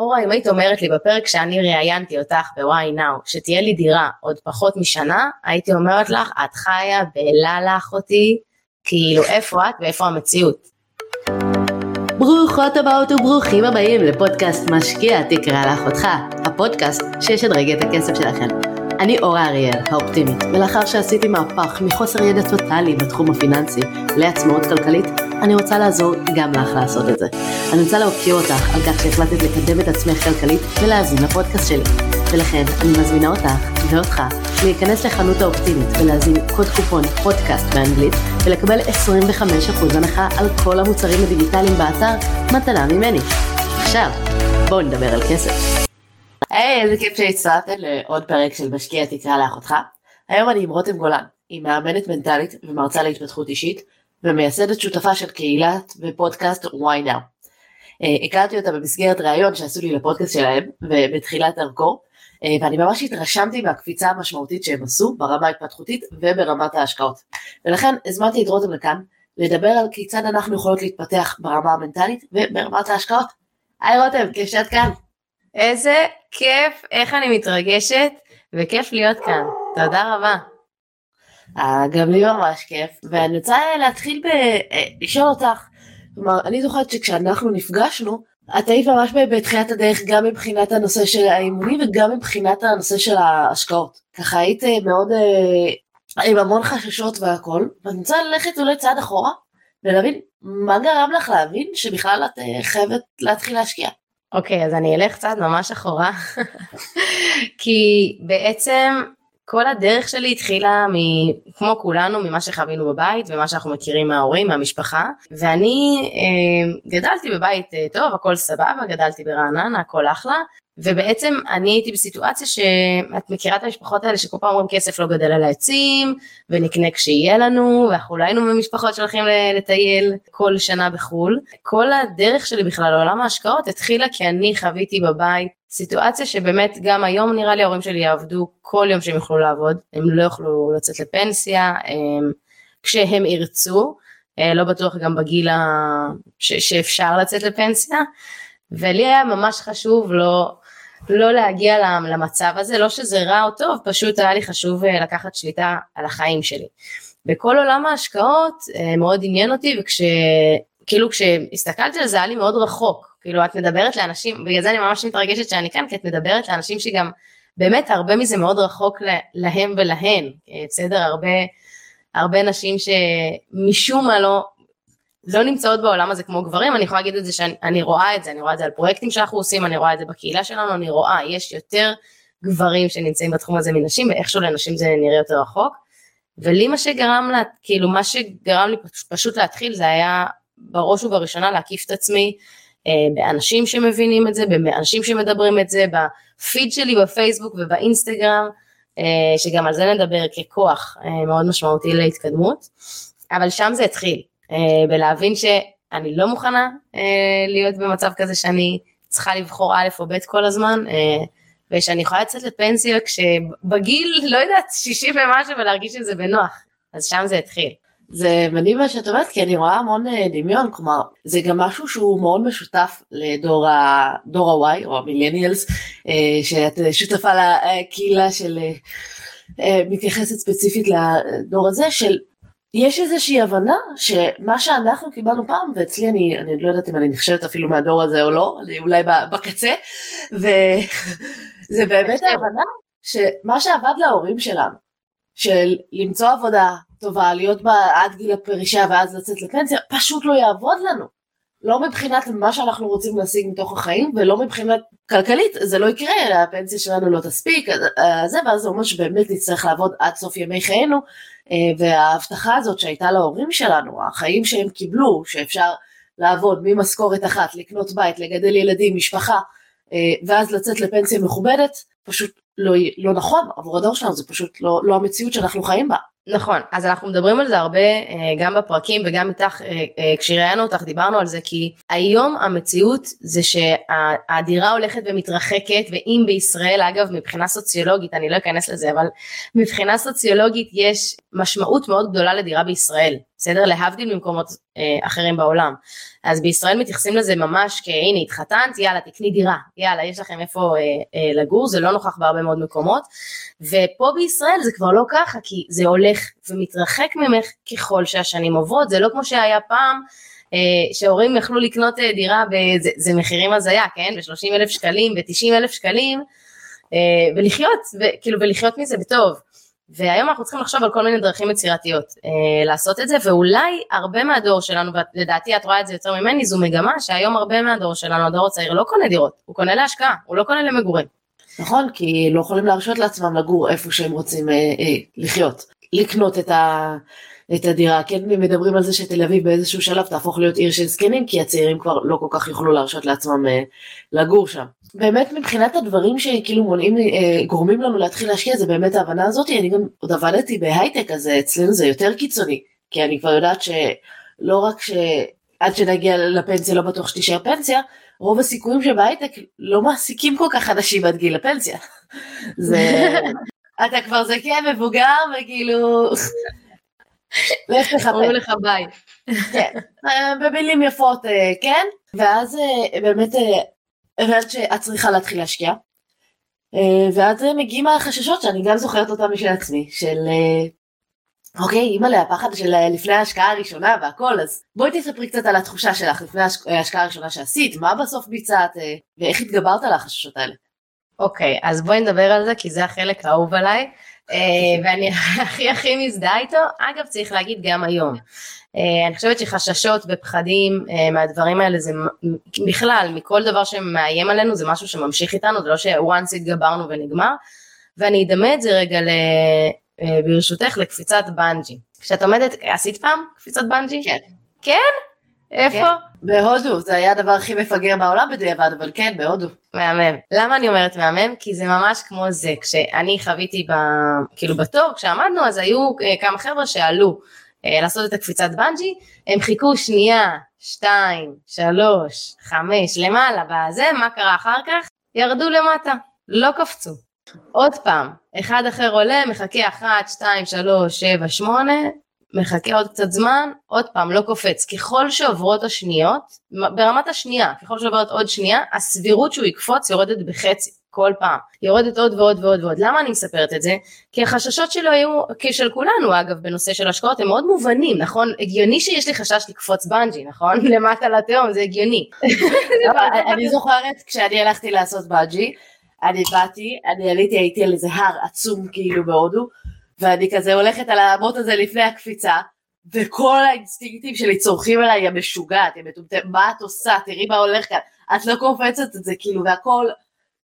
אורה, אם היית אומרת לי בפרק שאני ראיינתי אותך ב-why now, שתהיה לי דירה עוד פחות משנה, הייתי אומרת לך, את חיה בללה אחותי, כאילו איפה את ואיפה המציאות. ברוכות הבאות וברוכים הבאים לפודקאסט משקיע תקרא לאחותך, הפודקאסט שישדרג את הכסף שלכם. אני אורה אריאל, האופטימית, ולאחר שעשיתי מהפך מחוסר ידע טוטאלי בתחום הפיננסי לעצמאות כלכלית, אני רוצה לעזור גם לך לעשות את זה. אני רוצה להוקיר אותך על כך שהחלטת לקדם את עצמך כלכלית ולהאזין לפודקאסט שלי. ולכן אני מזמינה אותך ואותך להיכנס לחנות האופטימית ולהזין קוד קופון פודקאסט באנגלית ולקבל 25% הנחה על כל המוצרים הדיגיטליים באתר מתנה ממני. עכשיו, בואו נדבר על כסף. היי, איזה כיף שהצטרפתם לעוד פרק של משקיע תקרא לאחותך. היום אני עם רותם גולן, היא מאמנת מנטלית ומרצה להתפתחות אישית, ומייסדת שותפה של קהילת ופודקאסט why now. אה, הכרתי אותה במסגרת ראיון שעשו לי לפודקאסט שלהם, ובתחילת דרכו, אה, ואני ממש התרשמתי מהקפיצה המשמעותית שהם עשו ברמה ההתפתחותית וברמת ההשקעות. ולכן הזמנתי את רותם לכאן לדבר על כיצד אנחנו יכולות להתפתח ברמה המנטלית וברמת ההשקעות. היי רותם, כיף שאת כאן. איזה כיף, איך אני מתרגשת, וכיף להיות כאן. תודה רבה. אה, גם לי ממש כיף, ואני רוצה להתחיל אה, אותך, כלומר, אני זוכרת שכשאנחנו נפגשנו, את היית ממש בתחילת הדרך גם מבחינת הנושא של האימונים וגם מבחינת הנושא של ההשקעות. ככה היית אה, מאוד עם המון חששות והכל, ואני רוצה ללכת אולי צעד אחורה ולהבין מה גרם לך להבין שבכלל את חייבת להתחיל להשקיע. אוקיי, okay, אז אני אלך קצת ממש אחורה, כי בעצם כל הדרך שלי התחילה מ... כמו כולנו ממה שחווינו בבית ומה שאנחנו מכירים מההורים מהמשפחה ואני אה, גדלתי בבית אה, טוב הכל סבבה גדלתי ברעננה הכל אחלה ובעצם אני הייתי בסיטואציה שאת מכירה את המשפחות האלה שכל פעם אומרים כסף לא גדל על העצים ונקנה כשיהיה לנו ואנחנו לא היינו במשפחות שהולכים לטייל כל שנה בחו"ל. כל הדרך שלי בכלל לעולם ההשקעות התחילה כי אני חוויתי בבית סיטואציה שבאמת גם היום נראה לי ההורים שלי יעבדו כל יום שהם יוכלו לעבוד הם לא יוכלו לצאת לפנסיה הם, כשהם ירצו אה, לא בטוח גם בגיל ה... ש... שאפשר לצאת לפנסיה ולי היה ממש חשוב לא לא להגיע למצב הזה, לא שזה רע או טוב, פשוט היה לי חשוב אה, לקחת שליטה על החיים שלי. בכל עולם ההשקעות אה, מאוד עניין אותי וכש... כאילו על זה היה לי מאוד רחוק, כאילו את מדברת לאנשים, בגלל זה אני ממש מתרגשת שאני כאן, כי את מדברת לאנשים שגם באמת הרבה מזה מאוד רחוק להם ולהן, אה, בסדר? הרבה, הרבה נשים שמשום מה לא לא נמצאות בעולם הזה כמו גברים, אני יכולה להגיד את זה שאני רואה את זה, אני רואה את זה על פרויקטים שאנחנו עושים, אני רואה את זה בקהילה שלנו, אני רואה, יש יותר גברים שנמצאים בתחום הזה מנשים, ואיכשהו לנשים זה נראה יותר רחוק. ולי מה שגרם, לה, כאילו מה שגרם לי פשוט להתחיל זה היה בראש ובראשונה להקיף את עצמי באנשים שמבינים את זה, באנשים שמדברים את זה, בפיד שלי בפייסבוק ובאינסטגרם, אה, שגם על זה נדבר ככוח אה, מאוד משמעותי להתקדמות, אבל שם זה התחיל. אה, בלהבין שאני לא מוכנה אה, להיות במצב כזה שאני צריכה לבחור א' או ב' כל הזמן, אה, ושאני יכולה לצאת לפנסיה כשבגיל, לא יודעת, 60 ומשהו ולהרגיש את זה בנוח. אז שם זה התחיל. זה מדהים מה שאת אומרת כי אני רואה המון דמיון כלומר זה גם משהו שהוא מאוד משותף לדור ה... דור ה-Y או המילניאלס שאת שותפה לקהילה של מתייחסת ספציפית לדור הזה של יש איזושהי הבנה שמה שאנחנו קיבלנו פעם, ואצלי אני, אני לא יודעת אם אני נחשבת אפילו מהדור הזה או לא, אני אולי בקצה, וזה באמת ההבנה שמה שעבד להורים שלנו, של למצוא עבודה טובה, להיות בה עד גיל הפרישה ואז לצאת לפנסיה, פשוט לא יעבוד לנו. לא מבחינת מה שאנחנו רוצים להשיג מתוך החיים ולא מבחינת כלכלית זה לא יקרה הפנסיה שלנו לא תספיק אה, זה ואז זה אומר שבאמת נצטרך לעבוד עד סוף ימי חיינו אה, וההבטחה הזאת שהייתה להורים שלנו החיים שהם קיבלו שאפשר לעבוד ממשכורת אחת לקנות בית לגדל ילדים משפחה אה, ואז לצאת לפנסיה מכובדת פשוט לא, לא נכון עבור הדור שלנו זה פשוט לא, לא המציאות שאנחנו חיים בה. נכון, אז אנחנו מדברים על זה הרבה אה, גם בפרקים וגם איתך, אה, אה, כשראיינו אותך דיברנו על זה, כי היום המציאות זה שהדירה הולכת ומתרחקת, ואם בישראל, אגב, מבחינה סוציולוגית, אני לא אכנס לזה, אבל מבחינה סוציולוגית יש משמעות מאוד גדולה לדירה בישראל, בסדר? להבדיל ממקומות אה, אחרים בעולם. אז בישראל מתייחסים לזה ממש כהנה התחתנת, יאללה תקני דירה, יאללה יש לכם איפה אה, אה, לגור, זה לא נוכח בהרבה מאוד מקומות. ופה בישראל זה כבר לא ככה, כי זה הולך ומתרחק ממך ככל שהשנים עוברות, זה לא כמו שהיה פעם. אה, שהורים יכלו לקנות אה, דירה, בזה, זה מחירים הזיה, כן? ב-30 אלף שקלים, ב-90 אלף שקלים, אה, ולחיות, כאילו, ולחיות מזה בטוב. והיום אנחנו צריכים לחשוב על כל מיני דרכים יצירתיות אה, לעשות את זה, ואולי הרבה מהדור שלנו, ולדעתי את רואה את זה יותר ממני, זו מגמה שהיום הרבה מהדור שלנו, הדור הצעיר, לא קונה דירות, הוא קונה להשקעה, הוא לא קונה למגורים. נכון, כי לא יכולים להרשות לעצמם לגור איפה שהם רוצים אה, אה, לחיות. לקנות את, ה, את הדירה, כן מדברים על זה שתל אביב באיזשהו שלב תהפוך להיות עיר של זקנים, כי הצעירים כבר לא כל כך יוכלו להרשות לעצמם אה, לגור שם. באמת מבחינת הדברים שכאילו מונעים, אה, גורמים לנו להתחיל להשקיע זה באמת ההבנה הזאת, אני גם עוד עבדתי בהייטק אז אצלנו זה יותר קיצוני, כי אני כבר יודעת שלא רק שעד שנגיע לפנסיה לא בטוח שתישאר פנסיה, רוב הסיכויים שבהייטק לא מעסיקים כל כך אנשים עד גיל הפנסיה. זה, אתה כבר זקן מבוגר וכאילו, לך לך לך ביי. כן, אה, במילים יפות אה, כן, ואז באמת הבנת שאת צריכה להתחיל להשקיע. ואז מגיעים החששות שאני גם זוכרת אותם משל עצמי, של אוקיי, אימא'לה, הפחד של לפני ההשקעה הראשונה והכל, אז בואי תספרי קצת על התחושה שלך לפני ההשקעה הראשונה שעשית, מה בסוף ביצעת, ואיך התגברת על החששות האלה. אוקיי, אז בואי נדבר על זה, כי זה החלק האהוב עליי, ואני הכי הכי מזדהה איתו, אגב צריך להגיד גם היום. אה, אני חושבת שחששות ופחדים אה, מהדברים האלה זה בכלל מכל דבר שמאיים עלינו זה משהו שממשיך איתנו זה לא ש-once התגברנו ונגמר ואני אדמה את זה רגע ל... אה, ברשותך לקפיצת בנג'י. כשאת עומדת, עשית פעם קפיצת בנג'י? כן. כן? איפה? כן. בהודו, זה היה הדבר הכי מפגר בעולם בדיעבד, אבל כן, בהודו. מהמם. למה אני אומרת מהמם? כי זה ממש כמו זה, כשאני חוויתי ב... כאילו בתור, כשעמדנו, אז היו כמה חבר'ה שעלו אה, לעשות את הקפיצת בנג'י, הם חיכו שנייה, שתיים, שלוש, חמש, למעלה, בזה, מה קרה אחר כך? ירדו למטה, לא קפצו. עוד פעם, אחד אחר עולה, מחכה אחת, שתיים, שלוש, שבע, שמונה, מחכה עוד קצת זמן, עוד פעם, לא קופץ. ככל שעוברות השניות, ברמת השנייה, ככל שעוברת עוד שנייה, הסבירות שהוא יקפוץ יורדת בחצי. כל פעם, יורדת עוד ועוד ועוד ועוד. למה אני מספרת את זה? כי החששות שלו היו, כשל כולנו אגב, בנושא של השקעות, הם מאוד מובנים, נכון? הגיוני שיש לי חשש לקפוץ בנג'י, נכון? למטה לתהום, זה הגיוני. אני זוכרת כשאני הלכתי לעשות בנג'י, אני באתי, אני עליתי, הייתי על איזה הר עצום כאילו בהודו, ואני כזה הולכת על האמות הזה לפני הקפיצה, וכל האינסטינקטים שלי צורכים אליי, יא משוגעת, יא מטומטמת, מה את עושה, תראי מה הולך כאן, את לא קופצת את זה, כאילו, והכל,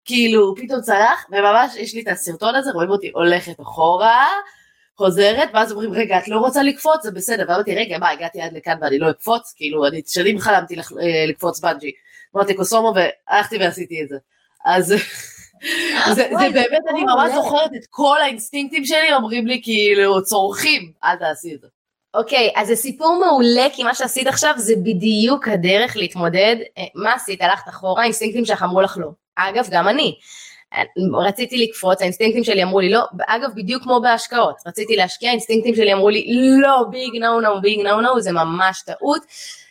כאילו, פתאום צלח, וממש יש לי את הסרטון הזה, רואים אותי הולכת אחורה, חוזרת, ואז אומרים, רגע, את לא רוצה לקפוץ, זה בסדר, ואמרתי, רגע, מה, הגעתי עד לכאן ואני לא אקפוץ, כאילו, אני שנים חלמתי אה, לקפוץ בנג'י, אמרתי קוסומו, והלכתי ועשיתי את זה. אז זה, באמת, אני ממש זוכרת את כל האינסטינקטים שלי אומרים לי כאילו צורכים, אל תעשי את זה. אוקיי, אז זה סיפור מעולה, כי מה שעשית עכשיו זה בדיוק הדרך להתמודד. אה, מה עשית? הלכת אחורה, האינסטינקטים שלך אמרו לך לא. אגב, גם אני. רציתי לקפוץ, האינסטינקטים שלי אמרו לי לא, אגב בדיוק כמו בהשקעות, רציתי להשקיע, האינסטינקטים שלי אמרו לי לא, ביג נו נו, ביג נו נו, זה ממש טעות.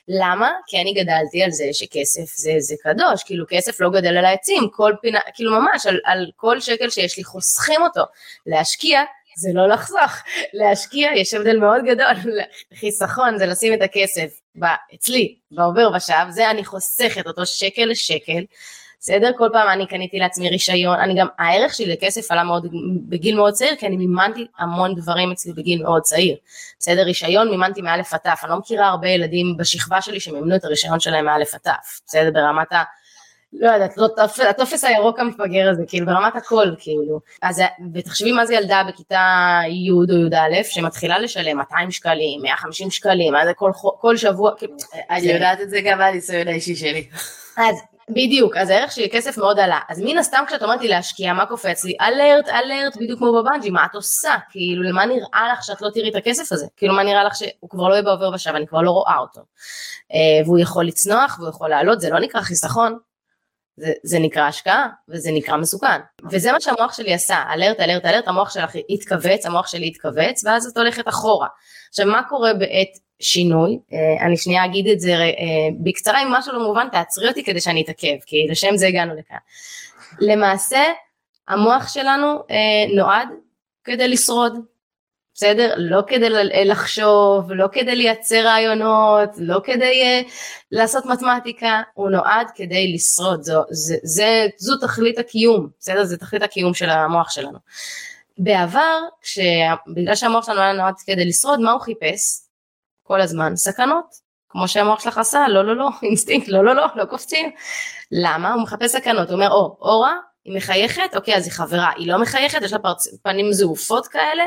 למה? כי אני גדלתי על זה שכסף זה, זה קדוש, כאילו כסף לא גדל על העצים, כל פינה, כאילו ממש על, על כל שקל שיש לי חוסכים אותו. להשקיע זה לא לחסוך, להשקיע יש הבדל מאוד גדול, חיסכון זה לשים את הכסף אצלי, בעובר ושב, זה אני חוסכת אותו שקל לשקל, בסדר? כל פעם אני קניתי לעצמי רישיון, אני גם, הערך שלי לכסף עלה מאוד בגיל מאוד צעיר, כי אני מימנתי המון דברים אצלי בגיל מאוד צעיר. בסדר? רישיון מימנתי מאלף עד תף, אני לא מכירה הרבה ילדים בשכבה שלי שמימנו את הרישיון שלהם מאלף עד תף, בסדר? ברמת ה... לא יודעת, לא, הטופס הירוק המפגר הזה, כאילו ברמת הכל, כאילו. אז ותחשבי מה זה ילדה בכיתה י' או י"א שמתחילה לשלם 200 שקלים, 150 שקלים, אז כל, כל שבוע, כאילו. אני יודעת את זה גם מהניסיון האישי שלי. אז בדיוק, אז הערך שלי כסף מאוד עלה. אז מן הסתם כשאת אומרת לי להשקיע, מה קופץ לי? אלרט, אלרט, בדיוק כמו בבנג'י, מה את עושה? כאילו, למה נראה לך שאת לא תראי את הכסף הזה? כאילו, מה נראה לך שהוא כבר לא יהיה בעובר ושב, אני כבר לא רואה אותו. אה, והוא יכול לצנוח, והוא יכול לעלות, זה לא נקרא חיסכון. זה, זה נקרא השקעה וזה נקרא מסוכן. וזה מה שהמוח שלי עשה אלרט אלרט אלרט המוח שלך התכווץ המוח שלי התכווץ ואז את הולכת אחורה. עכשיו מה קורה בעת שינוי? אה, אני שנייה אגיד את זה אה, בקצרה אם משהו לא מובן תעצרי אותי כדי שאני אתעכב כי לשם זה הגענו לכאן. למעשה המוח שלנו אה, נועד כדי לשרוד בסדר? לא כדי לחשוב, לא כדי לייצר רעיונות, לא כדי uh, לעשות מתמטיקה, הוא נועד כדי לשרוד, זו, זה, זה, זו תכלית הקיום, בסדר? זה תכלית הקיום של המוח שלנו. בעבר, כש... בגלל שהמוח שלנו היה נועד כדי לשרוד, מה הוא חיפש? כל הזמן סכנות. כמו שהמוח שלך עשה, לא לא לא, אינסטינקט, לא לא לא, לא קופצים. למה? הוא מחפש סכנות, הוא אומר, או, אורה, היא מחייכת, אוקיי, אז היא חברה, היא לא מחייכת, יש לה פרצ... פנים זעופות כאלה,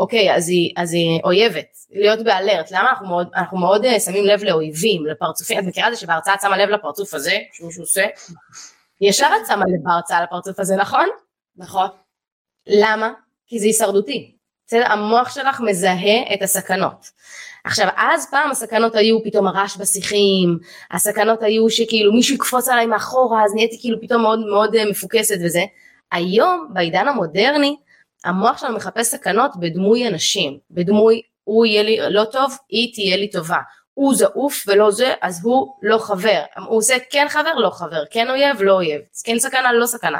אוקיי, אז היא, אז היא אויבת, להיות ב alert, למה אנחנו מאוד, אנחנו מאוד uh, שמים לב לאויבים, לפרצופים, את מכירה את זה שבהרצאה את שמה לב לפרצוף הזה, שמישהו עושה? ישר את שמה לב בהרצאה לפרצוף הזה, נכון? נכון. למה? כי זה הישרדותי. בסדר? המוח שלך מזהה את הסכנות. עכשיו אז פעם הסכנות היו פתאום הרעש בשיחים, הסכנות היו שכאילו מישהו יקפוץ עליי מאחורה אז נהייתי כאילו פתאום מאוד מאוד אה, מפוקסת וזה. היום בעידן המודרני המוח שלנו מחפש סכנות בדמוי אנשים, בדמוי הוא יהיה לי לא טוב, היא תהיה לי טובה. הוא זעוף ולא זה, אז הוא לא חבר. הוא עושה כן חבר, לא חבר, כן אויב, לא אויב, כן סכנה, לא סכנה.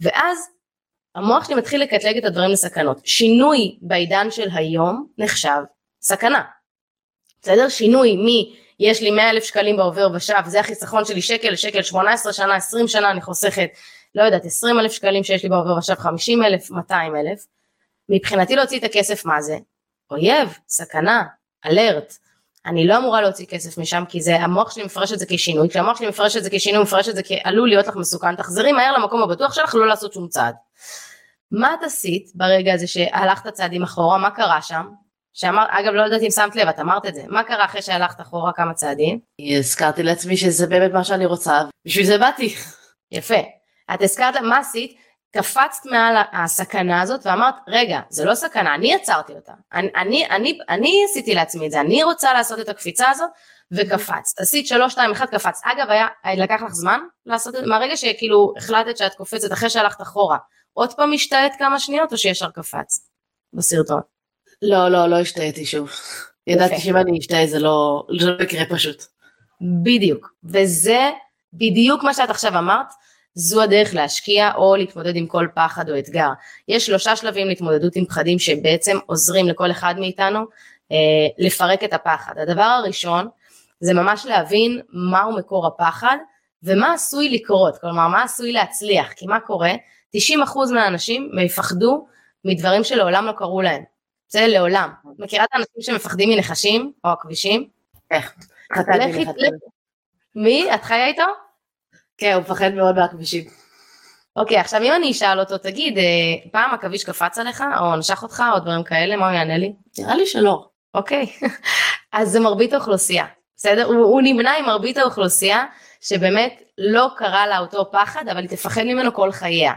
ואז המוח שלי מתחיל לקטלג את הדברים לסכנות. שינוי בעידן של היום נחשב סכנה. בסדר? שינוי מ... יש לי 100 אלף שקלים בעובר ושב, זה החיסכון שלי שקל לשקל, 18 שנה, 20 שנה אני חוסכת לא יודעת, 20 אלף שקלים שיש לי בעובר ושב, 50 אלף, 200 אלף, מבחינתי להוציא את הכסף מה זה? אויב, סכנה, אלרט. אני לא אמורה להוציא כסף משם כי זה המוח שלי מפרש את זה כשינוי, כשהמוח שלי מפרש את זה כשינוי מפרש את זה כעלול להיות לך מסוכן, תחזרי מהר למקום הבטוח שלך לא לעשות שום צעד. מה את עשית ברגע הזה שהלכת צעדים אחורה, מה קרה שם? שאמר, אגב לא יודעת אם שמת לב, את אמרת את זה, מה קרה אחרי שהלכת אחורה כמה צעדים? הזכרתי לעצמי שזה באמת מה שאני רוצה, בשביל זה באתי. יפה, את הזכרת מה עשית? קפצת מעל הסכנה הזאת ואמרת רגע זה לא סכנה אני יצרתי אותה אני, אני, אני, אני עשיתי לעצמי את זה אני רוצה לעשות את הקפיצה הזאת וקפצת עשית שלוש שתיים אחד קפצת אגב היה לקח לך זמן לעשות את זה מהרגע שכאילו החלטת שאת קופצת אחרי שהלכת אחורה עוד פעם השתהית כמה שניות או שישר קפצת בסרטון? לא לא לא השתהיתי שוב ידעתי שאם אני אשתהה זה לא, זה לא יקרה פשוט. בדיוק וזה בדיוק מה שאת עכשיו אמרת זו הדרך להשקיע או להתמודד עם כל פחד או אתגר. יש שלושה שלבים להתמודדות עם פחדים שבעצם עוזרים לכל אחד מאיתנו אה, לפרק את הפחד. הדבר הראשון זה ממש להבין מהו מקור הפחד ומה עשוי לקרות, כלומר מה עשוי להצליח, כי מה קורה? 90% מהאנשים מפחדו מדברים שלעולם לא קרו להם. זה לעולם. מכירה את האנשים שמפחדים מנחשים או הכבישים? איך? מי? את חיה איתו? כן, הוא מפחד מאוד מהכבישים. אוקיי, עכשיו אם אני אשאל אותו, תגיד, אה, פעם עכביש קפץ עליך, או נשך אותך, או דברים כאלה, מה הוא יענה לי? נראה לי שלא. אוקיי, אז זה מרבית האוכלוסייה, בסדר? הוא, הוא נמנה עם מרבית האוכלוסייה, שבאמת לא קרה לה אותו פחד, אבל היא תפחד ממנו כל חייה.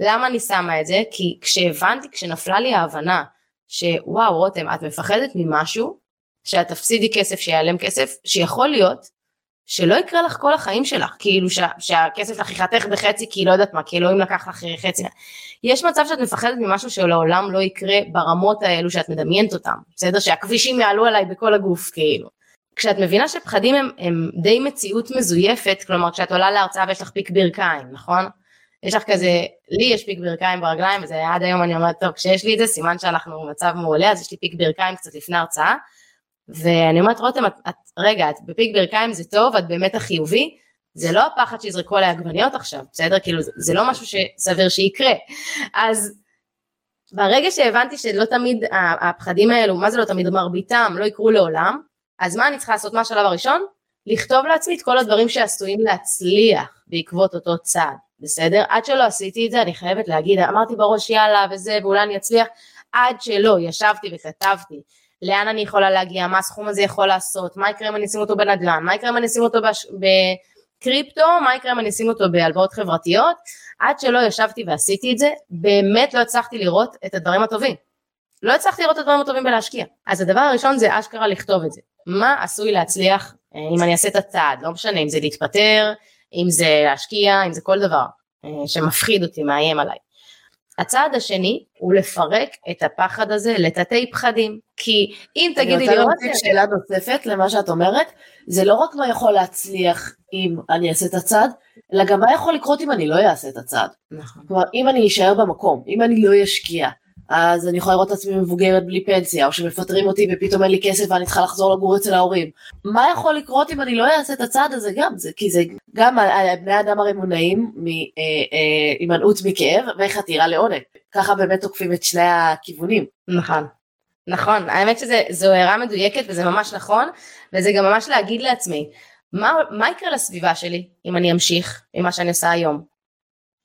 למה אני שמה את זה? כי כשהבנתי, כשנפלה לי ההבנה, שוואו רותם, את מפחדת ממשהו, שאת תפסידי כסף, שיעלם כסף, שיכול להיות שלא יקרה לך כל החיים שלך, כאילו שה, שהכסף שלך יחתך בחצי כי לא יודעת מה, כי אלוהים לקח לך חצי. יש מצב שאת מפחדת ממשהו שלעולם לא יקרה ברמות האלו שאת מדמיינת אותם, בסדר? שהכבישים יעלו עליי בכל הגוף כאילו. כשאת מבינה שפחדים הם, הם די מציאות מזויפת, כלומר כשאת עולה להרצאה ויש לך פיק ברכיים, נכון? יש לך כזה, לי יש פיק ברכיים ברגליים, וזה עד היום אני אומרת, טוב, כשיש לי את זה, סימן שאנחנו במצב מעולה, אז יש לי פיק ברכיים קצת לפני הרצאה, ואני אומרת רותם את, את רגע את בפיק ברכיים זה טוב את באמת החיובי. זה לא הפחד שיזרקו עליי עגבניות עכשיו בסדר? כאילו זה, זה לא משהו שסביר שיקרה. אז ברגע שהבנתי שלא תמיד הפחדים האלו מה זה לא תמיד? מרביתם לא יקרו לעולם אז מה אני צריכה לעשות מה השלב הראשון? לכתוב לעצמי את כל הדברים שעשויים להצליח בעקבות אותו צעד בסדר? עד שלא עשיתי את זה אני חייבת להגיד אמרתי בראש יאללה וזה ואולי אני אצליח. עד שלא ישבתי וכתבתי לאן אני יכולה להגיע, מה הסכום הזה יכול לעשות, מה יקרה אם אני אשים אותו בנדל"ן, מה יקרה אם אני אשים אותו בש... בקריפטו, מה יקרה אם אני אשים אותו בהלוואות חברתיות, עד שלא ישבתי ועשיתי את זה, באמת לא הצלחתי לראות את הדברים הטובים. לא הצלחתי לראות את הדברים הטובים בלהשקיע. אז הדבר הראשון זה אשכרה לכתוב את זה. מה עשוי להצליח אה, אם אני אעשה את הצעד, לא משנה אם זה להתפטר, אם זה להשקיע, אם זה כל דבר אה, שמפחיד אותי, מאיים עליי. הצעד השני הוא לפרק את הפחד הזה לתתי פחדים, כי אם תגידי לי... אני רוצה להוסיף שאלה נוספת למה שאת אומרת, זה לא רק מה יכול להצליח אם אני אעשה את הצעד, אלא גם מה יכול לקרות אם אני לא אעשה את הצעד. נכון. כלומר, אם אני אשאר במקום, אם אני לא אשקיע, אז אני יכולה לראות את עצמי מבוגרת בלי פנסיה, או שמפטרים אותי ופתאום אין לי כסף ואני צריכה לחזור לגור אצל ההורים. מה יכול לקרות אם אני לא אעשה את הצעד הזה גם? זה, כי זה גם בני אדם הרי מונעים מהימנעות אה, אה, מכאב וחתירה לעונג. ככה באמת תוקפים את שני הכיוונים. נכון. נכון, האמת שזו הערה מדויקת וזה ממש נכון, וזה גם ממש להגיד לעצמי, מה, מה יקרה לסביבה שלי אם אני אמשיך עם מה שאני עושה היום?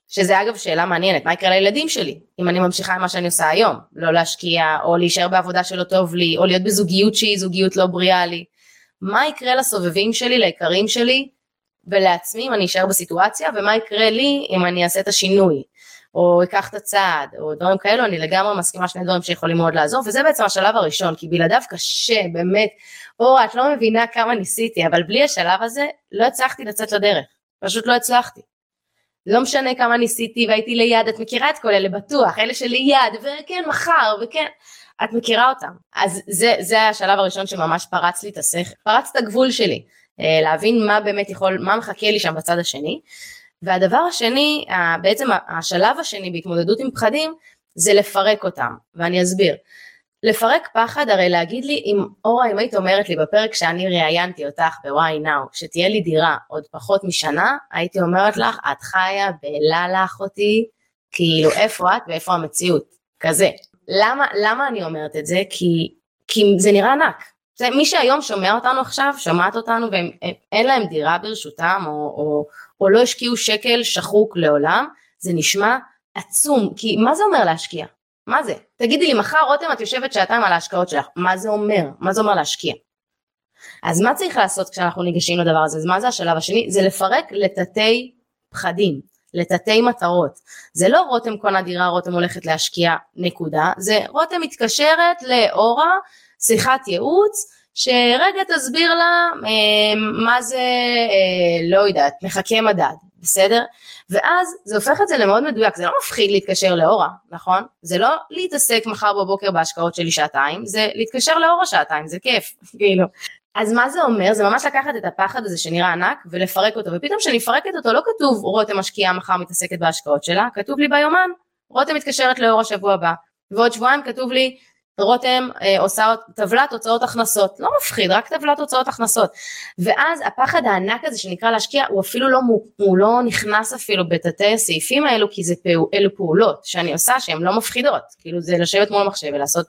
שזה אגב שאלה מעניינת, מה יקרה לילדים שלי אם אני ממשיכה עם מה שאני עושה היום, לא להשקיע או להישאר בעבודה שלא טוב לי, או להיות בזוגיות שהיא זוגיות לא בריאה לי, מה יקרה לסובבים שלי, ליקרים שלי ולעצמי אם אני אשאר בסיטואציה, ומה יקרה לי אם אני אעשה את השינוי, או אקח את הצעד, או דברים כאלו, אני לגמרי מסכימה שני דברים שיכולים מאוד לעזור, וזה בעצם השלב הראשון, כי בלעדיו קשה, באמת, אורה, את לא מבינה כמה ניסיתי, אבל בלי השלב הזה לא הצלחתי לצאת לדרך, פשוט לא הצלחתי. לא משנה כמה ניסיתי והייתי ליד, את מכירה את כל אלה בטוח, אלה שליד, וכן מחר, וכן, את מכירה אותם. אז זה, זה השלב הראשון שממש פרץ לי את השכל, פרץ את הגבול שלי, אה, להבין מה באמת יכול, מה מחכה לי שם בצד השני. והדבר השני, בעצם השלב השני בהתמודדות עם פחדים, זה לפרק אותם, ואני אסביר. לפרק פחד, הרי להגיד לי, אם אורה, אם היית אומרת לי בפרק שאני ראיינתי אותך בוואי נאו, שתהיה לי דירה עוד פחות משנה, הייתי אומרת לך, את חיה בלה לך אותי, כאילו איפה את ואיפה המציאות, כזה. למה, למה אני אומרת את זה? כי, כי זה נראה ענק. זה, מי שהיום שומע אותנו עכשיו, שומעת אותנו ואין להם דירה ברשותם, או, או, או לא השקיעו שקל שחוק לעולם, זה נשמע עצום, כי מה זה אומר להשקיע? מה זה? תגידי לי, מחר רותם את יושבת שעתיים על ההשקעות שלך, מה זה אומר? מה זה אומר להשקיע? אז מה צריך לעשות כשאנחנו ניגשים לדבר הזה? אז מה זה השלב השני? זה לפרק לתתי פחדים, לתתי מטרות. זה לא רותם קונה דירה, רותם הולכת להשקיע, נקודה. זה רותם מתקשרת לאורה, שיחת ייעוץ, שרגע תסביר לה אה, מה זה, אה, לא יודעת, מחכה מדד, בסדר? ואז זה הופך את זה למאוד מדויק, זה לא מפחיד להתקשר לאורה, נכון? זה לא להתעסק מחר בבוקר בהשקעות שלי שעתיים, זה להתקשר לאורה שעתיים, זה כיף, כאילו. אז מה זה אומר? זה ממש לקחת את הפחד הזה שנראה ענק ולפרק אותו, ופתאום כשאני מפרקת אותו לא כתוב רותם משקיעה מחר מתעסקת בהשקעות שלה, כתוב לי ביומן, רותם מתקשרת לאורה שבוע הבא, ועוד שבועיים כתוב לי רותם אה, עושה טבלת הוצאות הכנסות, לא מפחיד, רק טבלת הוצאות הכנסות. ואז הפחד הענק הזה שנקרא להשקיע, הוא אפילו לא, הוא לא נכנס אפילו בתתי הסעיפים האלו, כי זה פעול, אלו פעולות שאני עושה שהן לא מפחידות. כאילו זה לשבת מול המחשב ולעשות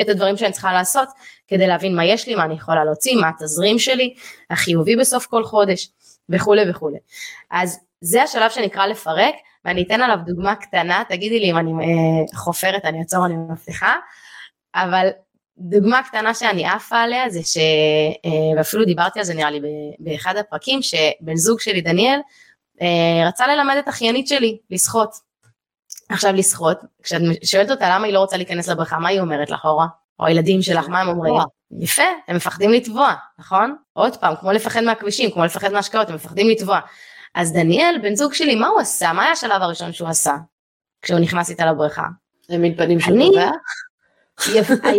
את הדברים שאני צריכה לעשות, כדי להבין מה יש לי, מה אני יכולה להוציא, מה התזרים שלי, החיובי בסוף כל חודש, וכולי וכולי. אז זה השלב שנקרא לפרק, ואני אתן עליו דוגמה קטנה, תגידי לי אם אני אה, חופרת, אני אעצור, אני מבטיחה. אבל דוגמה קטנה שאני עפה עליה זה ש... אה, ואפילו דיברתי על זה נראה לי באחד הפרקים, שבן זוג שלי דניאל אה, רצה ללמד את אחיינית שלי לשחות. עכשיו לשחות, כשאת שואלת אותה למה היא לא רוצה להיכנס לבריכה, מה היא אומרת לך אורה? או הילדים שלך, מה הם אומרים? יפה, הם מפחדים לטבוע, נכון? עוד פעם, כמו לפחד מהכבישים, כמו לפחד מהשקעות, הם מפחדים לטבוע. אז דניאל, בן זוג שלי, מה הוא עשה? מה היה השלב הראשון שהוא עשה? כשהוא נכנס איתה לבריכה? העמיד פנים שהוא טובע?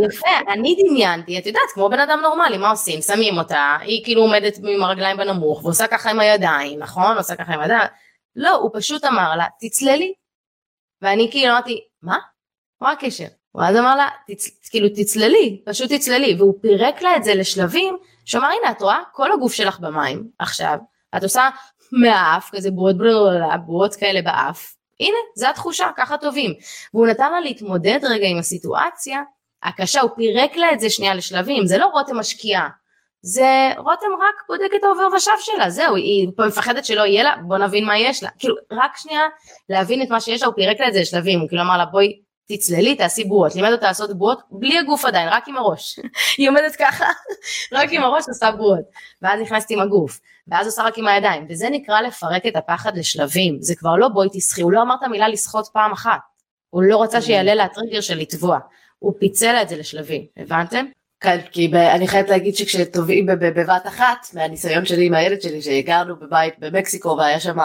יפה, אני דמיינתי, את יודעת, כמו בן אדם נורמלי, מה עושים? שמים אותה, היא כאילו עומדת עם הרגליים בנמוך, ועושה ככה עם הידיים, נכון? עושה ככה עם הידיים. לא, הוא פשוט אמר לה, תצללי. ואני כאילו אמרתי, מה? מה הקשר? ואז אמר לה, תצ... כאילו תצללי, פשוט תצללי, והוא פירק לה את זה לשלבים, שאמר, הנה, את רואה? כל הגוף שלך במים, עכשיו, את עושה מהאף, כזה בועות בועות כאלה באף, הנה, זו התחושה, ככה טובים. והוא נתן לה להתמודד רגע עם הסיטואציה הקשה, הוא פירק לה את זה שנייה לשלבים, זה לא רותם משקיעה, זה רותם רק בודק את העובר ושב שלה, זהו, היא מפחדת שלא יהיה לה, בוא נבין מה יש לה. כאילו, רק שנייה להבין את מה שיש לה, הוא פירק לה את זה לשלבים, הוא כאילו אמר לה בואי תצללי, תעשי בועות, לימד אותה לעשות בועות בלי הגוף עדיין, רק עם הראש. היא עומדת ככה, רק עם הראש עושה בועות. ואז נכנסת עם הגוף, ואז עושה רק עם הידיים, וזה נקרא לפרק את הפחד לשלבים, זה כבר לא בואי תסחי, הוא לא אמר את המילה לשחות פעם אחת, הוא לא רצה שיעלה לה הטריגר של לטבוע, הוא פיצל את זה לשלבים, הבנתם? כן, כי ב- אני חייבת להגיד שכשטובעים בב- בבת אחת, מהניסיון שלי עם הילד שלי, שהגרנו בבית במקסיקו והיה שם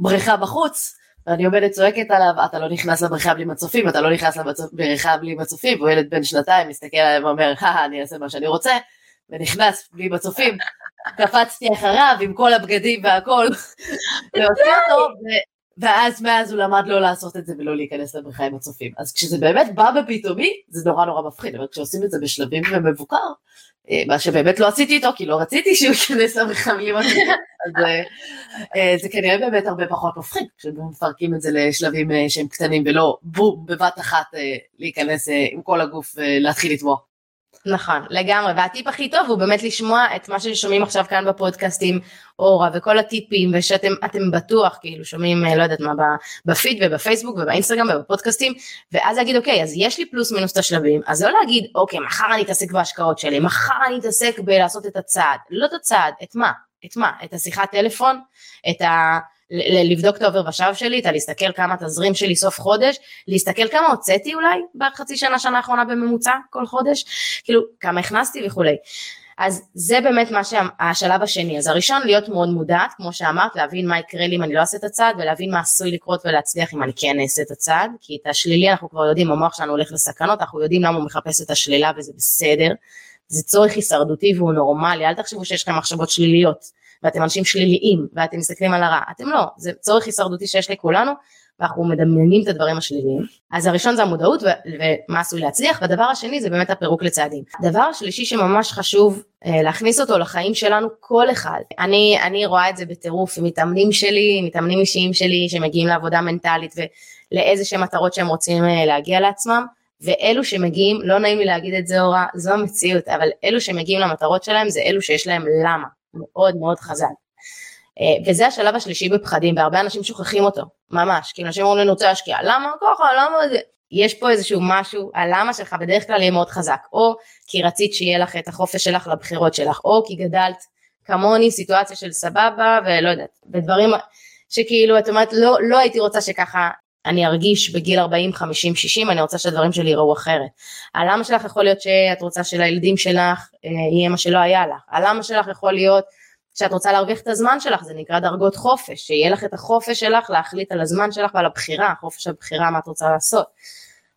בריכה בחוץ, ואני עומדת צועקת עליו, אתה לא נכנס לבריכה בלי מצופים, אתה לא נכנס לבריכה בלי מצופים, והוא ילד בן שנתיים, מסתכל עליהם ואומר, הא, אני אעשה מה שאני רוצה, ונכנס בלי מצופים, קפצתי אחריו עם כל הבגדים והכל, להוציא אותו, ו- ואז מאז הוא למד לא לעשות את זה ולא להיכנס לבריכה עם הצופים. אז כשזה באמת בא בפתאומי, זה נורא נורא מפחיד, אבל כשעושים את זה בשלבים ומבוקר, מה שבאמת לא עשיתי איתו, כי לא רציתי שהוא ייכנס מצופים, אז אה, אה, זה כנראה באמת הרבה פחות מפחיד, כשמפרקים את זה לשלבים אה, שהם קטנים ולא בום, בבת אחת אה, להיכנס אה, עם כל הגוף ולהתחיל לטבוע. נכון, לגמרי, והטיפ הכי טוב הוא באמת לשמוע את מה ששומעים עכשיו כאן בפודקאסטים, אורה, וכל הטיפים, ושאתם אתם בטוח כאילו שומעים, אה, לא יודעת מה, בפיד ובפייסבוק ובאינסטגרם ובפודקאסטים, ואז להגיד, אוקיי, אז יש לי פלוס מינוס את השלבים, אז לא להגיד, אוקיי, מחר אני אתעסק בהשקעות שלי, מחר אני אתעסק בלעשות את הצעד, לא את הצעד, את מה? את מה? את השיחת טלפון? את ה... לבדוק את העובר ושב שלי, את הלהסתכל כמה תזרים שלי סוף חודש, להסתכל כמה הוצאתי אולי בחצי שנה, שנה האחרונה בממוצע כל חודש, כאילו כמה הכנסתי וכולי. אז זה באמת מה שהשלב השני. אז הראשון להיות מאוד מודעת, כמו שאמרת, להבין מה יקרה לי אם אני לא אעשה את הצעד, ולהבין מה עשוי לקרות ולהצליח אם אני כן אעשה את הצעד, כי את השלילי אנחנו כבר יודעים, המוח שלנו הולך לסכנות, אנחנו יודעים למה הוא מחפש את השלילה וזה בסדר. זה צורך הישרדותי והוא נורמלי, אל תחשבו שיש לכם מחשבות שליליות. ואתם אנשים שליליים ואתם מסתכלים על הרע, אתם לא, זה צורך הישרדותי שיש לכולנו ואנחנו מדמיינים את הדברים השליליים. אז הראשון זה המודעות ו- ומה עשוי להצליח, והדבר השני זה באמת הפירוק לצעדים. הדבר השלישי שממש חשוב אה, להכניס אותו לחיים שלנו, כל אחד. אני, אני רואה את זה בטירוף עם מתאמנים שלי, מתאמנים אישיים שלי שמגיעים לעבודה מנטלית ולאיזה שהם מטרות שהם רוצים אה, להגיע לעצמם. ואלו שמגיעים, לא נעים לי להגיד את זה אורה, זו המציאות, אבל אלו שמגיעים למטרות שלהם זה אלו שיש להם למה, מאוד מאוד חזק. אה, וזה השלב השלישי בפחדים, והרבה אנשים שוכחים אותו, ממש, כי אנשים אומרים אני רוצה להשקיע, למה? ככה, למה זה? יש פה איזשהו משהו, הלמה שלך בדרך כלל יהיה מאוד חזק, או כי רצית שיהיה לך את החופש שלך לבחירות שלך, או כי גדלת כמוני, סיטואציה של סבבה, ולא יודעת, בדברים שכאילו, את אומרת, לא, לא הייתי רוצה שככה אני ארגיש בגיל 40, 50, 60, אני רוצה שהדברים שלי יראו אחרת. הלמה שלך יכול להיות שאת רוצה שלילדים שלך אה, יהיה מה שלא היה לך. הלמה שלך יכול להיות שאת רוצה להרוויח את הזמן שלך, זה נקרא דרגות חופש, שיהיה לך את החופש שלך להחליט על הזמן שלך ועל הבחירה, חופש הבחירה מה את רוצה לעשות.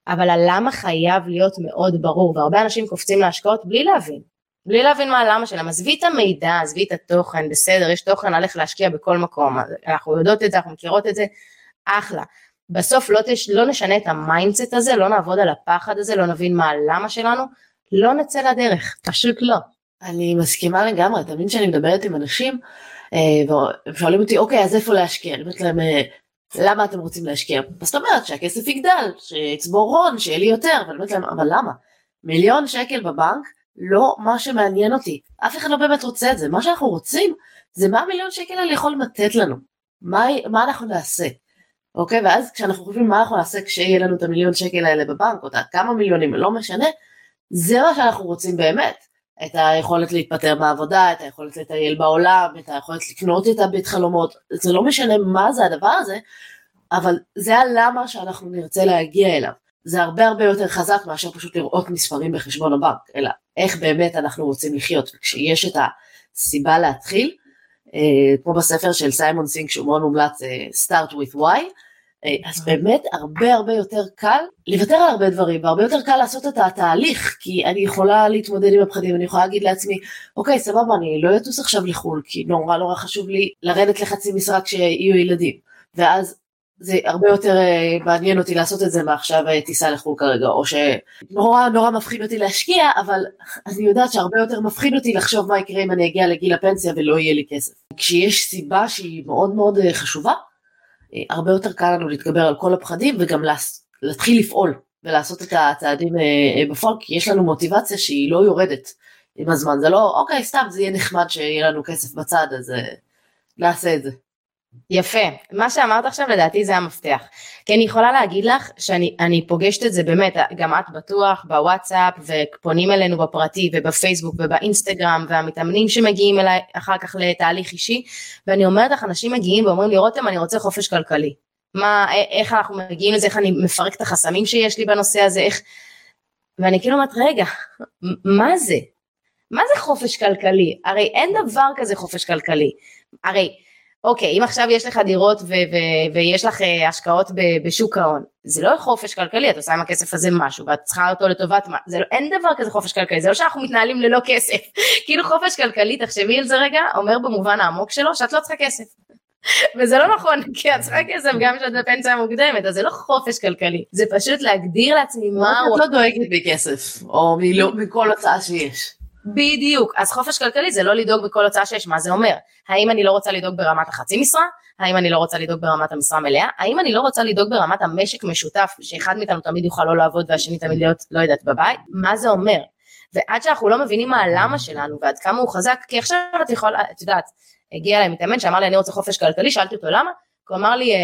אבל הלמה חייב להיות מאוד ברור, והרבה אנשים קופצים להשקעות בלי להבין. בלי להבין מה הלמה שלהם, עזבי את המידע, עזבי את התוכן, בסדר, יש תוכן איך להשקיע בכל מקום, אנחנו יודעות את זה, אנחנו מכירות את זה, אחלה. בסוף לא, תש, לא נשנה את המיינדסט הזה, לא נעבוד על הפחד הזה, לא נבין מה הלמה שלנו, לא נצא לדרך, פשוט לא. אני מסכימה לגמרי, תמיד כשאני מדברת עם אנשים אה, ושואלים אותי אוקיי אז איפה להשקיע, אני אומרת להם אה, למה אתם רוצים להשקיע? אז זאת אומרת שהכסף יגדל, שיצבור הון, שיהיה לי יותר, ואני אומרת להם אבל למה? מיליון שקל בבנק לא מה שמעניין אותי, אף אחד לא באמת רוצה את זה, מה שאנחנו רוצים זה מה המיליון שקל האלה יכול לתת לנו, מה, מה אנחנו נעשה. אוקיי? ואז כשאנחנו חושבים מה אנחנו נעשה כשיהיה לנו את המיליון שקל האלה בבנק או את כמה מיליונים לא משנה זה מה שאנחנו רוצים באמת. את היכולת להתפטר מהעבודה את היכולת לטייל בעולם את היכולת לקנות את הבית חלומות. זה לא משנה מה זה הדבר הזה אבל זה הלמה שאנחנו נרצה להגיע אליו. זה הרבה הרבה יותר חזק מאשר פשוט לראות מספרים בחשבון הבנק אלא איך באמת אנחנו רוצים לחיות. וכשיש את הסיבה להתחיל אה, כמו בספר של סיימון סינק שהוא מאוד מומלץ אה, start with why אז באמת הרבה הרבה יותר קל לוותר על הרבה דברים והרבה יותר קל לעשות את התהליך כי אני יכולה להתמודד עם הפחדים אני יכולה להגיד לעצמי אוקיי סבבה אני לא אטוס עכשיו לחו"ל כי נורא נורא חשוב לי לרדת לחצי משרה כשיהיו ילדים. ואז זה הרבה יותר מעניין אותי לעשות את זה מעכשיו טיסה לחו"ל כרגע או שנורא נורא מפחיד אותי להשקיע אבל אני יודעת שהרבה יותר מפחיד אותי לחשוב מה יקרה אם אני אגיע לגיל הפנסיה ולא יהיה לי כסף. כשיש סיבה שהיא מאוד מאוד חשובה הרבה יותר קל לנו להתגבר על כל הפחדים וגם להתחיל לפעול ולעשות את הצעדים בפועל כי יש לנו מוטיבציה שהיא לא יורדת עם הזמן זה לא אוקיי סתם זה יהיה נחמד שיהיה לנו כסף בצד אז נעשה את זה. יפה, מה שאמרת עכשיו לדעתי זה המפתח. כי אני יכולה להגיד לך שאני פוגשת את זה באמת, גם את בטוח, בוואטסאפ, ופונים אלינו בפרטי ובפייסבוק ובאינסטגרם, והמתאמנים שמגיעים אליי אחר כך לתהליך אישי, ואני אומרת לך, אנשים מגיעים ואומרים לי, רותם, אני רוצה חופש כלכלי. מה, איך אנחנו מגיעים לזה, איך אני מפרק את החסמים שיש לי בנושא הזה, איך... ואני כאילו אומרת, רגע, מה זה? מה זה חופש כלכלי? הרי אין דבר כזה חופש כלכלי. הרי, אוקיי, אם עכשיו יש לך דירות ו- ו- ויש לך uh, השקעות ב- בשוק ההון, זה לא חופש כלכלי, את עושה עם הכסף הזה משהו ואת צריכה אותו לטובת מה, זה לא, אין דבר כזה חופש כלכלי, זה לא שאנחנו מתנהלים ללא כסף. כאילו חופש כלכלי, תחשבי על זה רגע, אומר במובן העמוק שלו שאת לא צריכה כסף. וזה לא נכון, כי את צריכה כסף גם כשאת בפנסיה מוקדמת, אז זה לא חופש כלכלי, זה פשוט להגדיר לעצמי מה הוא... את לא דואגת מכסף, או מכל הוצאה שיש. בדיוק, אז חופש כלכלי זה לא לדאוג בכל הוצאה שיש, מה זה אומר? האם אני לא רוצה לדאוג ברמת החצי משרה? האם אני לא רוצה לדאוג ברמת המשרה מלאה? האם אני לא רוצה לדאוג ברמת המשק משותף, שאחד מאיתנו תמיד יוכל לא לעבוד והשני תמיד להיות, לא יודעת, בבית? מה זה אומר? ועד שאנחנו לא מבינים מה הלמה שלנו ועד כמה הוא חזק, כי עכשיו את יכולה, את יודעת, הגיע אליי מתאמן שאמר לי אני רוצה חופש כלכלי, שאלתי אותו למה? הוא אמר לי אה,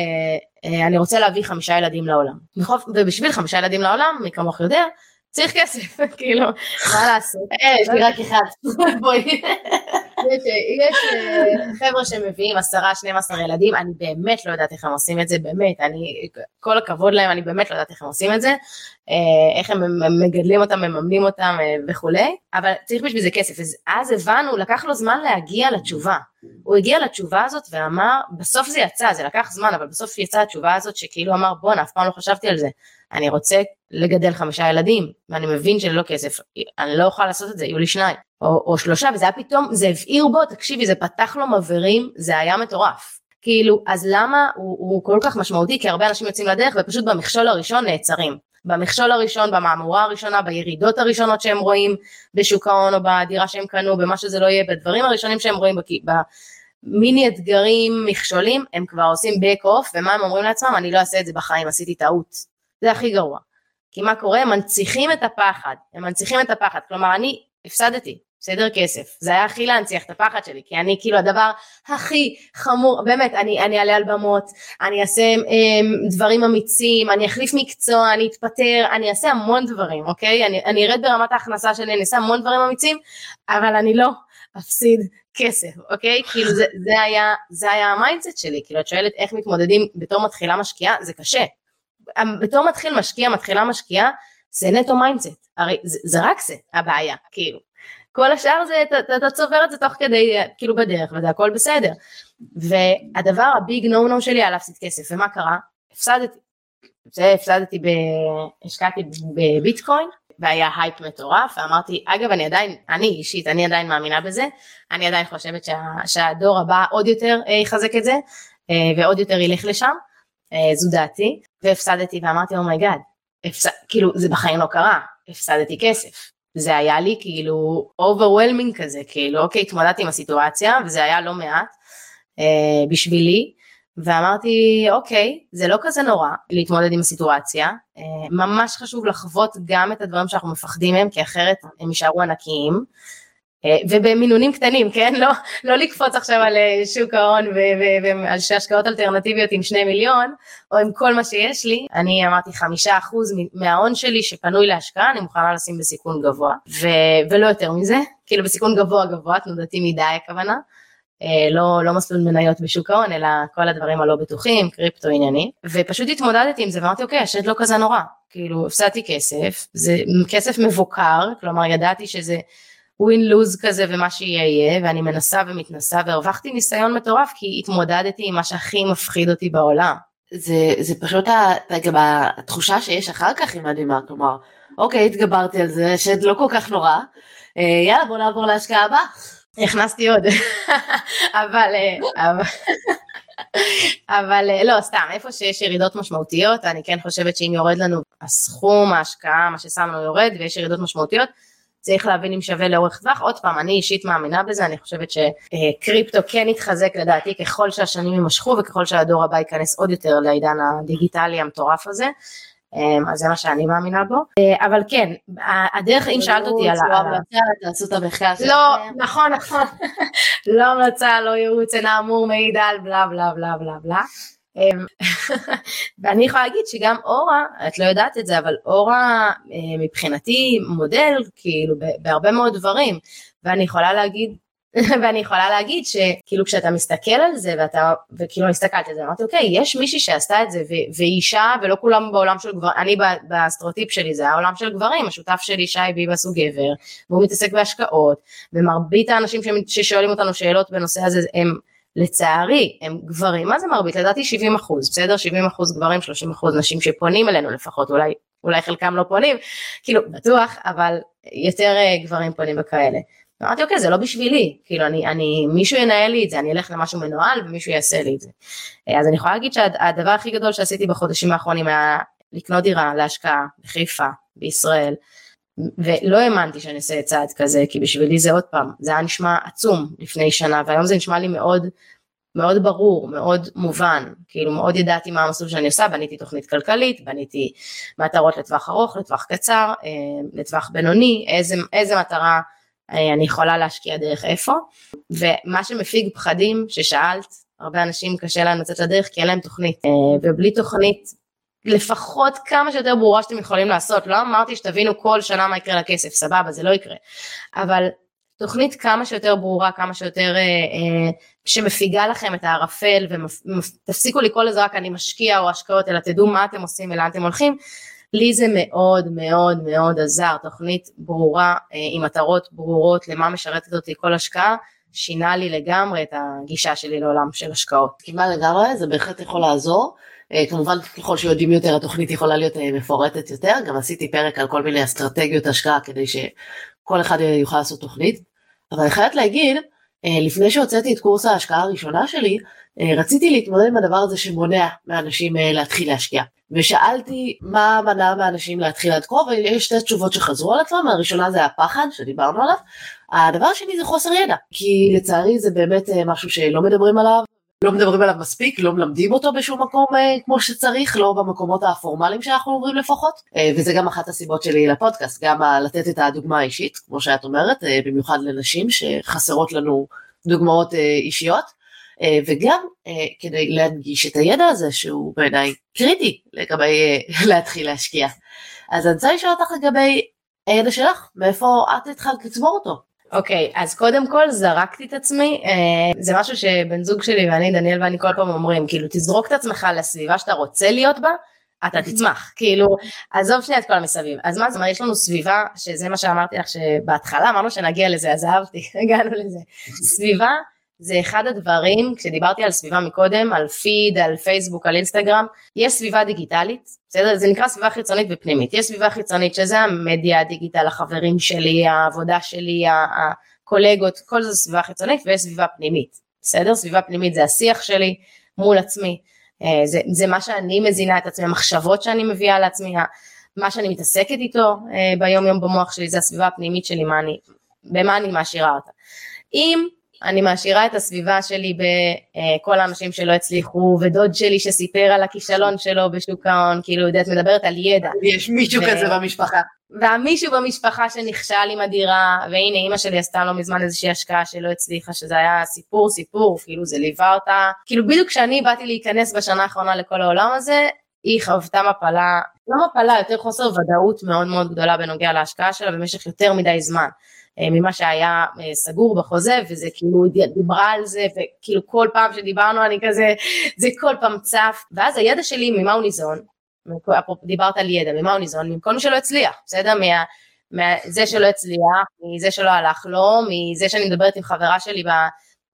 אה, אני רוצה להביא חמישה ילדים לעולם. ובשביל חמישה ילדים לעולם, מי כמוך יודע, צריך כסף, כאילו, מה לעשות? יש לי רק אחד, בואי. יש אה, חבר'ה שמביאים עשרה, 12 ילדים, אני באמת לא יודעת איך הם עושים את זה, באמת, אני, כל הכבוד להם, אני באמת לא יודעת איך הם עושים את זה, אה, איך הם מגדלים אותם, מממנים אותם אה, וכולי, אבל צריך בשביל זה כסף, אז הבנו, לקח לו זמן להגיע לתשובה. הוא הגיע לתשובה הזאת ואמר, בסוף זה יצא, זה לקח זמן, אבל בסוף יצאה התשובה הזאת שכאילו אמר, בואנה, אף פעם לא חשבתי על זה. אני רוצה לגדל חמישה ילדים, ואני מבין שללא כסף, אני לא אוכל לעשות את זה, יהיו לי שניים, או, או שלושה, וזה היה פתאום, זה הבעיר בו, תקשיבי, זה פתח לו מבערים, זה היה מטורף. כאילו, אז למה הוא, הוא כל כך משמעותי? כי הרבה אנשים יוצאים לדרך ופשוט במכשול הראשון נעצרים. במכשול הראשון, במהמורה הראשונה, בירידות הראשונות שהם רואים בשוק ההון או בדירה שהם קנו, במה שזה לא יהיה, בדברים הראשונים שהם רואים, במיני אתגרים, מכשולים, הם כבר עושים back off, ומה הם אומרים לעצמם? אני לא אעשה את זה בחיים, עשיתי טעות. זה הכי גרוע. כי מה קורה? הם מנציחים את הפחד, הם מנציחים את הפחד, כלומר אני הפסדתי, בסדר כסף, זה היה הכי להנציח את הפחד שלי, כי אני כאילו הדבר הכי חמור, באמת, אני, אני אעלה על במות, אני אעשה הם, אמ, דברים אמיצים, אני אחליף מקצוע, אני אתפטר, אני אעשה המון דברים, אוקיי? אני, אני ארד ברמת ההכנסה שלי, אני אעשה המון דברים אמיצים, אבל אני לא אפסיד כסף, אוקיי? כאילו זה, זה היה, זה היה המיינדסט שלי, כאילו את שואלת איך מתמודדים בתור מתחילה משקיעה, זה קשה, בתור מתחיל משקיע, מתחילה משקיעה, זה נטו מיינדסט, הרי זה, זה רק זה הבעיה, כאילו. כל השאר זה, אתה, אתה צובר את זה תוך כדי, כאילו בדרך, וזה הכל בסדר. והדבר ה big no no שלי היה להפסיד כסף, ומה קרה? הפסדתי. זה הפסדתי, ב... השקעתי בביטקוין, והיה הייפ מטורף, ואמרתי, אגב, אני עדיין, אני אישית, אני עדיין מאמינה בזה, אני עדיין חושבת שה, שהדור הבא עוד יותר אה, יחזק את זה, אה, ועוד יותר ילך לשם. אה, זו דעתי, והפסדתי ואמרתי oh my God, oh הפס... כאילו זה בחיים לא קרה, הפסדתי כסף. זה היה לי כאילו overwhelming כזה, כאילו אוקיי, התמודדתי עם הסיטואציה וזה היה לא מעט אה, בשבילי, ואמרתי אוקיי, זה לא כזה נורא להתמודד עם הסיטואציה, אה, ממש חשוב לחוות גם את הדברים שאנחנו מפחדים מהם, כי אחרת הם יישארו ענקיים. אה, ובמינונים קטנים, כן? לא, לא לקפוץ עכשיו על אה, שוק ההון ועל השקעות אלטרנטיביות עם שני מיליון, או עם כל מה שיש לי. אני אמרתי חמישה אחוז מההון שלי שפנוי להשקעה, אני מוכנה לשים בסיכון גבוה, ו- ולא יותר מזה, כאילו בסיכון גבוה גבוה, תנודתי מדי הכוונה. אה, לא, לא מסלול מניות בשוק ההון, אלא כל הדברים הלא בטוחים, קריפטו ענייני, ופשוט התמודדתי עם זה ואמרתי אוקיי, השד לא כזה נורא, כאילו הפסדתי כסף, זה כסף מבוקר, כלומר ידעתי שזה ווין לוז כזה ומה שיהיה יהיה ואני מנסה ומתנסה והרווחתי ניסיון מטורף כי התמודדתי עם מה שהכי מפחיד אותי בעולם. זה, זה פשוט גם התחושה שיש אחר כך היא מדהימה, כלומר, אוקיי, התגברתי על זה, שלא כל כך נורא, אה, יאללה בוא נעבור להשקעה הבאה. הכנסתי עוד, אבל, אה, אבל, אבל אה, לא, סתם, איפה שיש ירידות משמעותיות, אני כן חושבת שאם יורד לנו הסכום, ההשקעה, מה ששמנו יורד ויש ירידות משמעותיות, צריך להבין אם שווה לאורך טווח. עוד פעם, אני אישית מאמינה בזה, אני חושבת שקריפטו כן יתחזק לדעתי ככל שהשנים יימשכו וככל שהדור הבא ייכנס עוד יותר לעידן הדיגיטלי המטורף הזה. אמ, אז זה מה שאני מאמינה בו. אה, אבל כן, הדרך, אם שאלת אותי על ה... לא תעשו את המחקר. לא, נכון, נכון. לא המלצה, לא ייעוץ, אין האמור מעיד על בלה בלה בלה בלה בלה. אמ, ואני יכולה להגיד שגם אורה, את לא יודעת את זה, אבל אורה אה, מבחינתי מודל כאילו בהרבה מאוד דברים, ואני יכולה להגיד ואני יכולה להגיד שכאילו כשאתה מסתכל על זה ואתה וכאילו הסתכלתי על זה אמרתי אוקיי יש מישהי שעשתה את זה והיא אישה ולא כולם בעולם של גברים אני בסטריאוטיפ שלי זה העולם של גברים השותף שלי שי ביבס הוא גבר והוא מתעסק בהשקעות ומרבית האנשים ששואלים אותנו שאלות בנושא הזה הם לצערי הם גברים מה זה מרבית לדעתי 70 אחוז בסדר 70 אחוז גברים 30 אחוז נשים שפונים אלינו לפחות אולי אולי חלקם לא פונים כאילו בטוח אבל יותר אה, גברים פונים וכאלה. אמרתי אוקיי זה לא בשבילי כאילו אני אני מישהו ינהל לי את זה אני אלך למשהו מנוהל ומישהו יעשה לי את זה. אה, אז אני יכולה להגיד שהדבר הכי גדול שעשיתי בחודשים האחרונים היה לקנות דירה להשקעה בחיפה בישראל ולא האמנתי שאני אעשה צעד כזה כי בשבילי זה עוד פעם זה היה נשמע עצום לפני שנה והיום זה נשמע לי מאוד מאוד ברור מאוד מובן. כאילו מאוד ידעתי מה המסלול שאני עושה בניתי תוכנית כלכלית בניתי מטרות לטווח ארוך לטווח קצר אה, לטווח בינוני איזה, איזה מטרה אה, אני יכולה להשקיע דרך איפה. ומה שמפיג פחדים ששאלת הרבה אנשים קשה להם לצאת לדרך כי אין להם תוכנית. אה, ובלי תוכנית לפחות כמה שיותר ברורה שאתם יכולים לעשות לא אמרתי שתבינו כל שנה מה יקרה לכסף סבבה זה לא יקרה אבל תוכנית כמה שיותר ברורה כמה שיותר אה, אה, שמפיגה לכם את הערפל ותפסיקו לקרוא לזה רק אני משקיע או השקעות אלא תדעו מה אתם עושים ולאן אתם הולכים לי זה מאוד מאוד מאוד עזר, תוכנית ברורה אה, עם מטרות ברורות למה משרתת אותי כל השקעה, שינה לי לגמרי את הגישה שלי לעולם של השקעות. כמעט לגמרי, זה בהחלט יכול לעזור. אה, כמובן ככל שיודעים יותר התוכנית יכולה להיות אה, מפורטת יותר, גם עשיתי פרק על כל מיני אסטרטגיות השקעה כדי שכל אחד יוכל לעשות תוכנית. אבל אני חייבת להגיד, לפני שהוצאתי את קורס ההשקעה הראשונה שלי, רציתי להתמודד עם הדבר הזה שמונע מאנשים להתחיל להשקיע. ושאלתי מה מנע מאנשים להתחיל עד כה? ויש שתי תשובות שחזרו על עצמם. הראשונה זה הפחד שדיברנו עליו. הדבר השני זה חוסר ידע. כי לצערי זה באמת אה, משהו שלא מדברים עליו לא מדברים עליו מספיק לא מלמדים אותו בשום מקום אה, כמו שצריך לא במקומות הפורמליים שאנחנו אומרים לפחות אה, וזה גם אחת הסיבות שלי לפודקאסט גם לתת את הדוגמה האישית כמו שאת אומרת במיוחד לנשים שחסרות לנו דוגמאות אישיות אה, וגם אה, כדי להנגיש את הידע הזה שהוא בעיניי קריטי לגבי אה, להתחיל להשקיע. אז אני רוצה לשאול אותך לגבי הידע שלך, מאיפה את התחלת לצבור אותו? אוקיי, okay, אז קודם כל זרקתי את עצמי, זה משהו שבן זוג שלי ואני, דניאל ואני כל פעם אומרים, כאילו תזרוק את עצמך לסביבה שאתה רוצה להיות בה, אתה תצמח, כאילו, עזוב שנייה את כל המסביב. אז מה זאת אומרת, יש לנו סביבה, שזה מה שאמרתי לך שבהתחלה אמרנו שנגיע לזה, אז אהבתי, הגענו לזה. סביבה זה אחד הדברים, כשדיברתי על סביבה מקודם, על פיד, על פייסבוק, על אינסטגרם, יש סביבה דיגיטלית, בסדר? זה נקרא סביבה חיצונית ופנימית. יש סביבה חיצונית שזה המדיה, הדיגיטל, החברים שלי, העבודה שלי, הקולגות, כל זה סביבה חיצונית, ויש סביבה פנימית, בסדר? סביבה פנימית זה השיח שלי מול עצמי, אה, זה, זה מה שאני מזינה את עצמי, המחשבות שאני מביאה לעצמי, מה שאני מתעסקת איתו אה, ביום יום במוח שלי, זה הסביבה הפנימית שלי, מה אני, במה אני מעשירה אותה. אם אני מעשירה את הסביבה שלי בכל האנשים שלא הצליחו, ודוד שלי שסיפר על הכישלון שלו בשוק ההון, כאילו, יודעת, מדברת על ידע. יש מישהו ו... כזה במשפחה. והמישהו במשפחה שנכשל עם הדירה, והנה אימא שלי עשתה לא מזמן איזושהי השקעה שלא הצליחה, שזה היה סיפור סיפור, כאילו זה ליווה אותה. כאילו בדיוק כשאני באתי להיכנס בשנה האחרונה לכל העולם הזה, היא חוותה מפלה, לא מפלה, יותר חוסר ודאות מאוד מאוד גדולה בנוגע להשקעה שלה במשך יותר מדי זמן. אה, ממה שהיה אה, סגור בחוזה וזה כאילו דיברה על זה וכאילו כל פעם שדיברנו אני כזה זה כל פעם צף. ואז הידע שלי ממה הוא ניזון דיברת על ידע ממה הוא ניזון? מכל מי שלא הצליח בסדר? מה, מזה שלא הצליח מזה שלא הלך לו מזה שאני מדברת עם חברה שלי ב,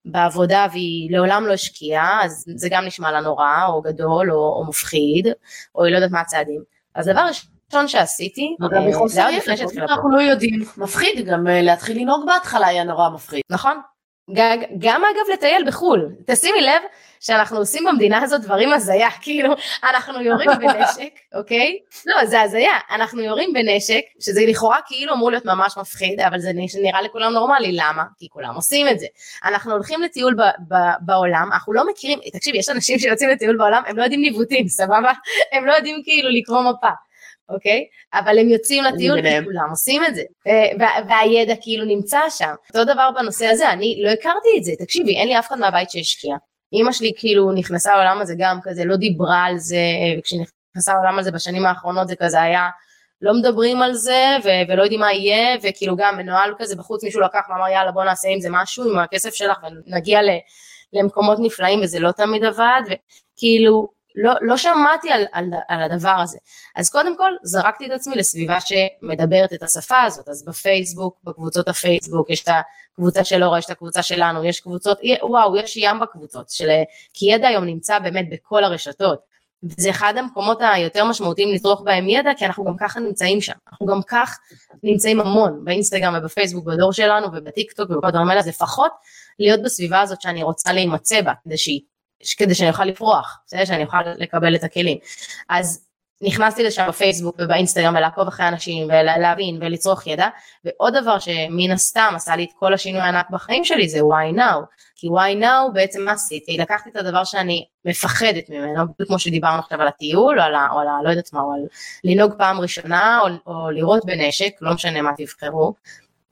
בעבודה והיא לעולם לא השקיעה אז זה גם נשמע לה נורא או גדול או, או מפחיד או היא לא יודעת מה הצעדים. אז דבר ראשון הראשון שעשיתי, אה, זה היה לפני שהתחילה אנחנו לא יודעים, מפחיד, גם אה, להתחיל לנהוג בהתחלה היה נורא מפחיד. נכון, גם אגב לטייל בחו"ל, תשימי לב שאנחנו עושים במדינה הזאת דברים הזיה, כאילו אנחנו יורים בנשק, אוקיי? לא, זה הזיה, אנחנו יורים בנשק, שזה לכאורה כאילו אמור להיות ממש מפחיד, אבל זה נראה לכולם נורמלי, למה? כי כולם עושים את זה. אנחנו הולכים לטיול ב- ב- בעולם, אנחנו לא מכירים, תקשיב, יש אנשים שיוצאים לטיול בעולם, הם לא יודעים ניווטים, סבבה? הם לא יודעים כאילו לקרוא מפה. אוקיי? אבל הם יוצאים לטיול כי כולם עושים את זה, והידע כאילו נמצא שם. אותו דבר בנושא הזה, אני לא הכרתי את זה, תקשיבי, אין לי אף אחד מהבית שהשקיע. אימא שלי כאילו נכנסה לעולם הזה גם כזה, לא דיברה על זה, וכשנכנסה לעולם הזה בשנים האחרונות זה כזה היה לא מדברים על זה ו- ולא יודעים מה יהיה וכאילו גם מנוהל כזה בחוץ מישהו לקח ואמר יאללה בוא נעשה עם זה משהו עם הכסף שלך ונגיע ל- למקומות נפלאים וזה לא תמיד עבד וכאילו לא, לא שמעתי על, על, על הדבר הזה. אז קודם כל זרקתי את עצמי לסביבה שמדברת את השפה הזאת, אז בפייסבוק, בקבוצות הפייסבוק, יש את הקבוצה של אורה, יש את הקבוצה שלנו, יש קבוצות, וואו, יש ים בקבוצות, של, כי ידע היום נמצא באמת בכל הרשתות. וזה אחד המקומות היותר משמעותיים לצרוך בהם ידע, כי אנחנו גם ככה נמצאים שם. אנחנו גם כך נמצאים המון באינסטגרם ובפייסבוק, בדור שלנו ובטיק טוק ובכל הדברים האלה, אז לפחות להיות בסביבה הזאת שאני רוצה להימצא בה, כדי שהיא כדי שאני אוכל לפרוח, בסדר? שאני אוכל לקבל את הכלים. אז נכנסתי לשם בפייסבוק ובאינסטגרם ולעקוב אחרי אנשים ולהבין ולצרוך ידע ועוד דבר שמן הסתם עשה לי את כל השינוי הענק בחיים שלי זה why now כי why now בעצם מה עשיתי לקחתי את הדבר שאני מפחדת ממנו כמו שדיברנו עכשיו על הטיול או על, או על לא יודעת מה או על לנהוג פעם ראשונה או, או לראות בנשק לא משנה מה תבחרו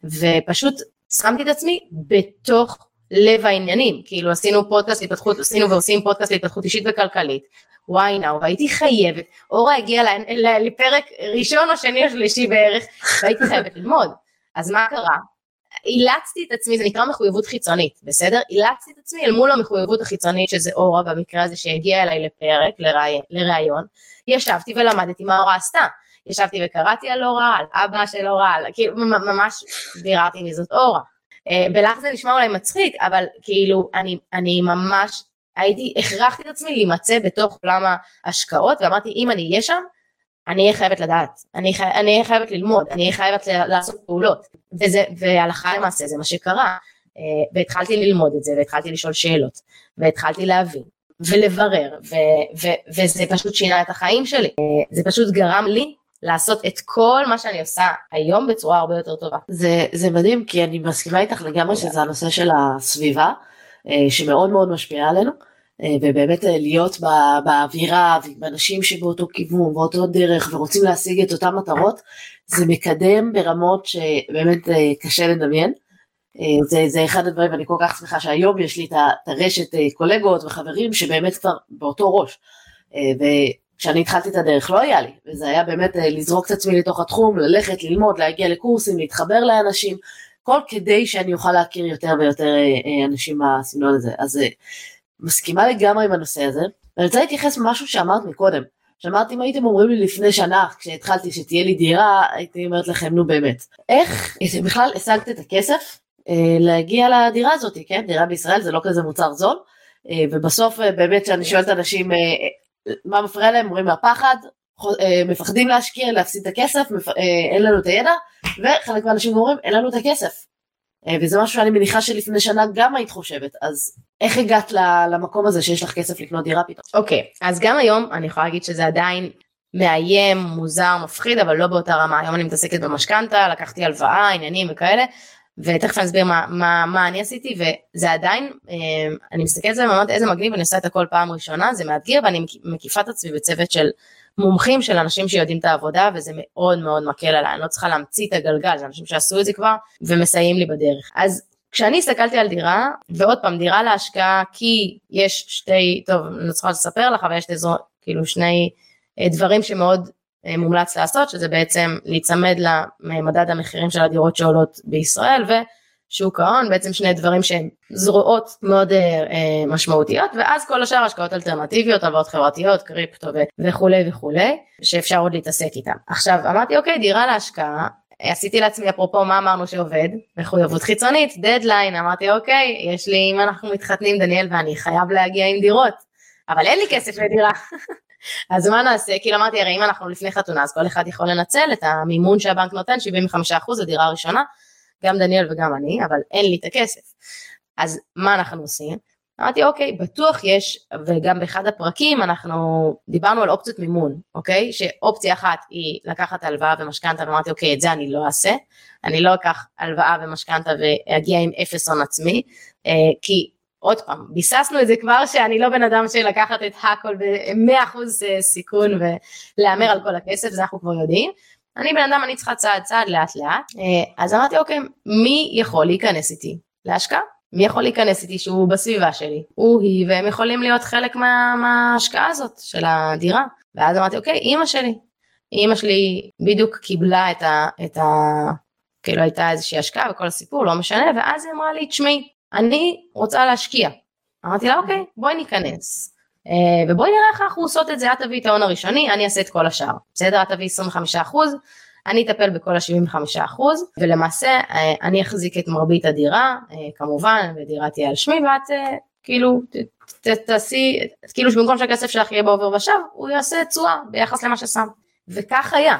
ופשוט שמתי את עצמי בתוך לב העניינים, כאילו עשינו פודקאסט להתפתחות, עשינו ועושים פודקאסט להתפתחות אישית וכלכלית, וואי נאו, והייתי חייבת, אורה הגיעה לפרק ראשון או שני או שלישי בערך, והייתי חייבת ללמוד, אז מה קרה? אילצתי את עצמי, זה נקרא מחויבות חיצונית, בסדר? אילצתי את עצמי אל מול המחויבות החיצונית שזה אורה במקרה הזה שהגיעה אליי לפרק, לראיון, ישבתי ולמדתי מה אורה עשתה. ישבתי וקראתי על אורה, על אבא של אורה, כאילו ממש ביררתי מי זאת אורה. אה, בלך זה נשמע אולי מצחיק, אבל כאילו אני, אני ממש הייתי, הכרחתי את עצמי להימצא בתוך עולם ההשקעות ואמרתי אם אני אהיה שם, אני אהיה חייבת לדעת, אני אהיה חייבת ללמוד, אני אהיה חייבת לעשות פעולות, וזה, והלכה למעשה זה מה שקרה, אה, והתחלתי ללמוד את זה, והתחלתי לשאול שאלות, והתחלתי להבין, ולברר, ו, ו, וזה פשוט שינה את החיים שלי, אה, זה פשוט גרם לי לעשות את כל מה שאני עושה היום בצורה הרבה יותר טובה. זה, זה מדהים כי אני מסכימה איתך לגמרי שזה הנושא של הסביבה אה, שמאוד מאוד משפיעה עלינו אה, ובאמת אה, להיות באווירה ועם אנשים שבאותו כיוון באותו דרך ורוצים להשיג את אותן מטרות זה מקדם ברמות שבאמת קשה לדמיין. זה, זה אחד הדברים ואני כל כך שמחה שהיום יש לי את הרשת קולגות וחברים שבאמת כבר באותו ראש. כשאני התחלתי את הדרך לא היה לי, וזה היה באמת אה, לזרוק את עצמי לתוך התחום, ללכת, ללמוד, להגיע לקורסים, להתחבר לאנשים, כל כדי שאני אוכל להכיר יותר ויותר אה, אה, אנשים בסגנון הזה. אז מסכימה לגמרי עם הנושא הזה, ואני רוצה להתייחס למשהו שאמרת מקודם. שאמרת אם הייתם אומרים לי לפני שנה כשהתחלתי שתהיה לי דירה הייתי אומרת לכם נו באמת. איך אתם בכלל השגת את הכסף להגיע לדירה הזאת כן? דירה בישראל זה לא כזה מוצר זול. ובסוף באמת כשאני שואלת אנשים מה מפריע להם? אומרים מהפחד, אה, מפחדים להשקיע, להפסיד את הכסף, אה, אין לנו את הידע, וחלק מהאנשים אומרים אין לנו את הכסף. אה, וזה משהו שאני מניחה שלפני שנה גם היית חושבת, אז איך הגעת למקום הזה שיש לך כסף לקנות דירה פתאום? אוקיי, okay, אז גם היום אני יכולה להגיד שזה עדיין מאיים, מוזר, מפחיד, אבל לא באותה רמה. היום אני מתעסקת במשכנתה, לקחתי הלוואה, עניינים וכאלה, ותכף אני אסביר מה, מה, מה אני עשיתי וזה עדיין אה, אני מסתכלת על זה ואומרת איזה מגניב אני עושה את הכל פעם ראשונה זה מאתגר ואני מקיפה את עצמי בצוות של מומחים של אנשים שיודעים את העבודה וזה מאוד מאוד מקל עליי. אני לא צריכה להמציא את הגלגל זה אנשים שעשו את זה כבר ומסייעים לי בדרך. אז כשאני הסתכלתי על דירה ועוד פעם דירה להשקעה כי יש שתי טוב אני לא צריכה לספר לך אבל יש כאילו שני אה, דברים שמאוד מומלץ לעשות, שזה בעצם להיצמד למדד המחירים של הדירות שעולות בישראל ושוק ההון, בעצם שני דברים שהם זרועות מאוד אה, אה, משמעותיות, ואז כל השאר השקעות אלטרנטיביות, הלוואות חברתיות, קריפטו וכולי וכולי, שאפשר עוד להתעסק איתם. עכשיו אמרתי אוקיי, דירה להשקעה, עשיתי לעצמי אפרופו מה אמרנו שעובד, מחויבות חיצונית, דדליין, אמרתי אוקיי, יש לי, אם אנחנו מתחתנים דניאל ואני חייב להגיע עם דירות, אבל אין לי כסף לדירה. אז מה נעשה? כאילו אמרתי, הרי אם אנחנו לפני חתונה, אז כל אחד יכול לנצל את המימון שהבנק נותן, 75% לדירה הראשונה, גם דניאל וגם אני, אבל אין לי את הכסף. אז מה אנחנו עושים? אמרתי, אוקיי, בטוח יש, וגם באחד הפרקים אנחנו דיברנו על אופציות מימון, אוקיי? שאופציה אחת היא לקחת הלוואה ומשכנתה, ואמרתי, אוקיי, את זה אני לא אעשה. אני לא אקח הלוואה ומשכנתה ואגיע עם אפס הון עצמי, אה, כי עוד פעם, ביססנו את זה כבר שאני לא בן אדם של לקחת את הכל ב-100% אה, סיכון ולהמר על כל הכסף, זה אנחנו כבר יודעים. אני בן אדם, אני צריכה צעד צעד לאט לאט. אה, אז אמרתי, אוקיי, מי יכול להיכנס איתי להשקעה? מי יכול להיכנס איתי שהוא בסביבה שלי? הוא, היא, והם יכולים להיות חלק מה, מההשקעה הזאת של הדירה. ואז אמרתי, אוקיי, אימא שלי. אימא שלי בדיוק קיבלה את ה... את ה כאילו הייתה איזושהי השקעה וכל הסיפור, לא משנה, ואז היא אמרה לי, תשמעי, אני רוצה להשקיע. אמרתי לה, אוקיי, בואי ניכנס. Uh, ובואי נראה איך אנחנו עושות את זה, את תביאי את ההון הראשוני, אני אעשה את כל השאר. בסדר, את תביאי 25 אני אטפל בכל ה-75 ולמעשה uh, אני אחזיק את מרבית הדירה, uh, כמובן, ודירה תהיה על שמי, ואת כאילו תעשי, כאילו שבמקום שהכסף שלך יהיה בעובר ושב, הוא יעשה תשואה ביחס למה ששם. וכך היה.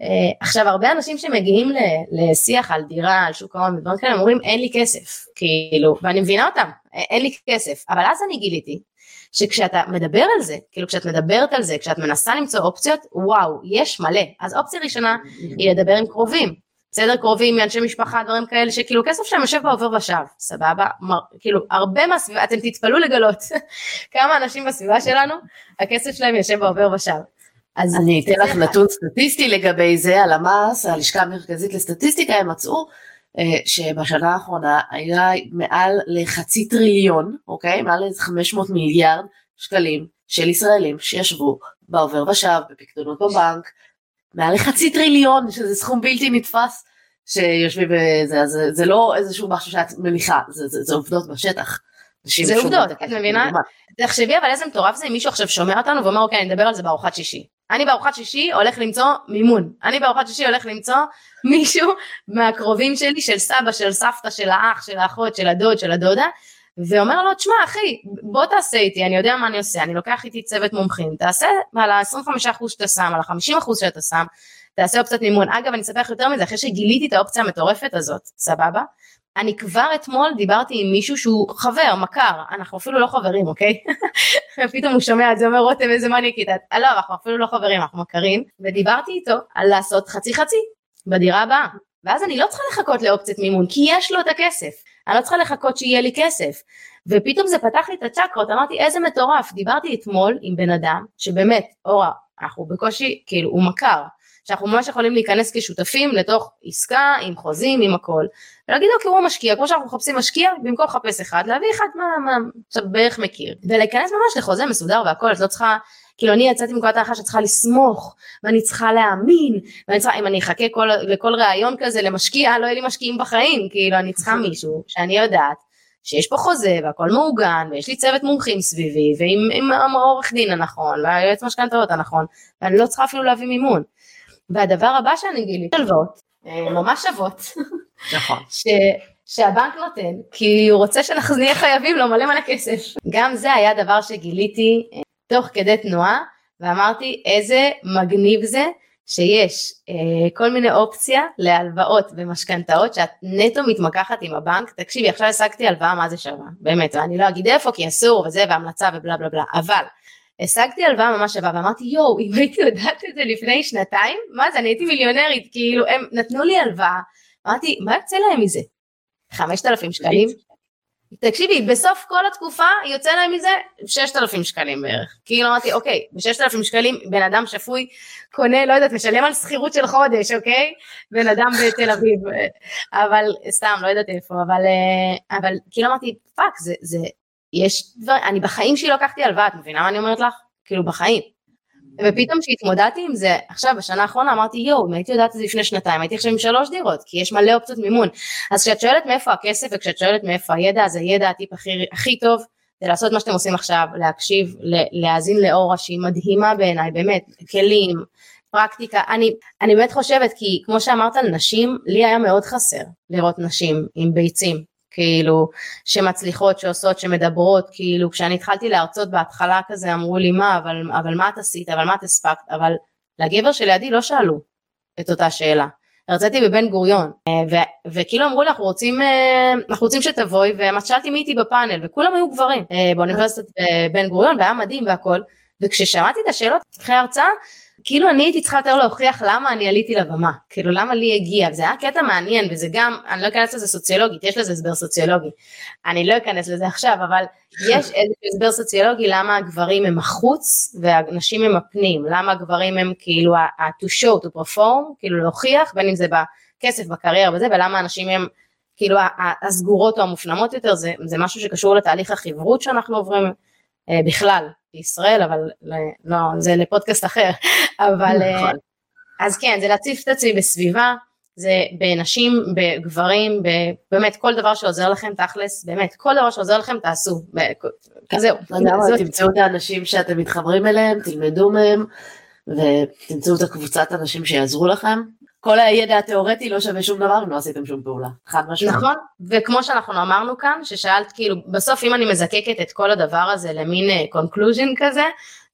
Uh, עכשיו הרבה אנשים שמגיעים לשיח על דירה, על שוק ההון ודברים כאלה, אומרים אין לי כסף, כאילו, ואני מבינה אותם, אין לי כסף, אבל אז אני גיליתי שכשאתה מדבר על זה, כאילו כשאת מדברת על זה, כשאת מנסה למצוא אופציות, וואו, יש מלא. אז אופציה ראשונה היא לדבר עם קרובים. בסדר קרובים מאנשי משפחה דברים כאלה שכאילו כסף שלהם יושב בעובר ושב סבבה מר, כאילו הרבה מהסביבה אתם תתפלאו לגלות כמה אנשים בסביבה שלנו הכסף שלהם יושב בעובר ושב. אז אני אתן לך נתון סטטיסטי לגבי זה הלמ"ס הלשכה המרכזית לסטטיסטיקה הם מצאו אה, שבשנה האחרונה היה מעל לחצי טריליון, אוקיי? מעל איזה 500 מיליארד שקלים של ישראלים שישבו בעובר ושב, בפקדונות בבנק, מעל לחצי טריליון, שזה סכום בלתי נתפס, שיושבים בזה, זה, זה לא איזשהו משהו שאת מניחה, זה, זה, זה עובדות בשטח. זה עובדות, את מבינה? תחשבי אבל איזה מטורף זה אם מישהו עכשיו שומע אותנו ואומר אוקיי אני אדבר על זה בארוחת שישי. אני בארוחת שישי הולך למצוא מימון. אני בארוחת שישי הולך למצוא מישהו מהקרובים שלי, של סבא, של סבתא, של האח, של האחות, של הדוד, של הדודה, ואומר לו, תשמע אחי, בוא תעשה איתי, אני יודע מה אני עושה, אני לוקח איתי צוות מומחים, תעשה על ה-25% שאתה שם, על ה-50% שאתה שם, תעשה אופציית מימון. אגב, אני אספר לך יותר מזה, אחרי שגיליתי את האופציה המטורפת הזאת, סבבה? אני כבר אתמול דיברתי עם מישהו שהוא חבר, מכר, אנחנו אפילו לא חברים, אוקיי? פתאום הוא שומע את זה, אומר רותם איזה מניאקית את, לא, אנחנו אפילו לא חברים, אנחנו מכרים, ודיברתי איתו על לעשות חצי חצי בדירה הבאה. ואז אני לא צריכה לחכות לאופציית מימון, כי יש לו את הכסף. אני לא צריכה לחכות שיהיה לי כסף. ופתאום זה פתח לי את הצ'קרות, אמרתי איזה מטורף, דיברתי אתמול עם בן אדם, שבאמת, אורה, אנחנו בקושי, כאילו, הוא מכר, שאנחנו ממש יכולים להיכנס כשותפים לתוך עסקה עם חוזים עם הכל. ולהגיד אוקיי הוא משקיע כמו שאנחנו מחפשים משקיע במקום לחפש אחד להביא אחד מה, מה עכשיו בערך מכיר. ולהיכנס ממש לחוזה מסודר והכל את לא צריכה כאילו אני יצאתי מנקודת ההנחה שאת צריכה לסמוך ואני צריכה להאמין ואני צריכה אם אני אחכה כל, לכל ראיון כזה למשקיע לא יהיה לי משקיעים בחיים. כאילו אני צריכה מישהו שאני יודעת שיש פה חוזה והכל מעוגן ויש לי צוות מומחים סביבי ועם העורך דין הנכון והיועץ משכנתאות הנכון ואני לא צריכה אפילו להביא מימון והדבר הבא שאני גיליתי, הלוואות, אה, ממש שוות, נכון, שהבנק נותן, כי הוא רוצה שאנחנו נהיה חייבים לו מלא מלא כסף. גם זה היה דבר שגיליתי אה, תוך כדי תנועה, ואמרתי איזה מגניב זה שיש אה, כל מיני אופציה להלוואות ומשכנתאות שאת נטו מתמקחת עם הבנק, תקשיבי עכשיו השגתי הלוואה מה זה שווה, באמת, ואני לא אגיד איפה כי אסור וזה והמלצה ובלה בלה בלה, אבל השגתי הלוואה ממש שווה ואמרתי יואו אם הייתי יודעת את זה לפני שנתיים מה זה אני הייתי מיליונרית כאילו הם נתנו לי הלוואה אמרתי מה יוצא להם מזה? 5,000 שקלים? תקשיבי בסוף כל התקופה יוצא להם מזה 6,000 שקלים בערך כאילו אמרתי אוקיי ב-6,000 שקלים בן אדם שפוי קונה לא יודעת משלם על שכירות של חודש אוקיי בן אדם בתל אביב אבל סתם לא יודעת איפה אבל אה, אבל כאילו אמרתי fuck זה זה יש דברים, אני בחיים שלי לקחתי הלוואה, את מבינה מה אני אומרת לך? כאילו בחיים. ופתאום כשהתמודדתי עם זה, עכשיו בשנה האחרונה אמרתי יואו, אם הייתי יודעת את זה לפני שנתיים, הייתי עכשיו עם שלוש דירות, כי יש מלא אופציות מימון. אז כשאת שואלת מאיפה הכסף וכשאת שואלת מאיפה הידע, אז הידע הטיפ הכי, הכי טוב זה לעשות מה שאתם עושים עכשיו, להקשיב, להאזין לאורה שהיא מדהימה בעיניי, באמת, כלים, פרקטיקה, אני, אני באמת חושבת כי כמו שאמרת על נשים, לי היה מאוד חסר לראות נשים עם ביצים, כאילו, שמצליחות, שעושות, שמדברות, כאילו, כשאני התחלתי להרצות בהתחלה כזה, אמרו לי, מה, אבל, אבל מה את עשית, אבל מה את הספקת, אבל לגבר שלידי לא שאלו את אותה שאלה. הרציתי בבן גוריון, ו- וכאילו אמרו לי, אנחנו רוצים, אה, אנחנו רוצים שתבואי, ושאלתי מי איתי בפאנל, וכולם היו גברים, אה, באוניברסיטת אה, בן גוריון, והיה מדהים והכל, וכששמעתי את השאלות אחרי ההרצאה, כאילו אני הייתי צריכה יותר להוכיח למה אני עליתי לבמה, כאילו למה לי הגיע, וזה היה קטע מעניין, וזה גם, אני לא אכנס לזה סוציולוגית, יש לזה הסבר סוציולוגי, אני לא אכנס לזה עכשיו, אבל יש איזשהו הסבר סוציולוגי למה הגברים הם החוץ והנשים הם הפנים, למה הגברים הם כאילו ה-to show, to perform, כאילו להוכיח, בין אם זה בכסף, בקריירה וזה, ולמה הנשים הם כאילו הסגורות או המופנמות יותר, זה, זה משהו שקשור לתהליך החברות שאנחנו עוברים אה, בכלל, בישראל, אבל לא, זה לפודקאסט אחר, אבל, אה, נכון. אז כן, זה להציף את עצמי בסביבה, זה בנשים, בגברים, באמת כל דבר שעוזר לכם תכלס, באמת כל דבר שעוזר לכם תעשו, זהו. תמצאו את האנשים שאתם מתחברים אליהם, תלמדו מהם, ותמצאו את הקבוצת אנשים שיעזרו לכם. כל הידע התיאורטי לא שווה שום דבר אם לא עשיתם שום פעולה, חד משמעית. נכון, וכמו שאנחנו אמרנו כאן, ששאלת כאילו, בסוף אם אני מזקקת את כל הדבר הזה למין conclusion אה, כזה,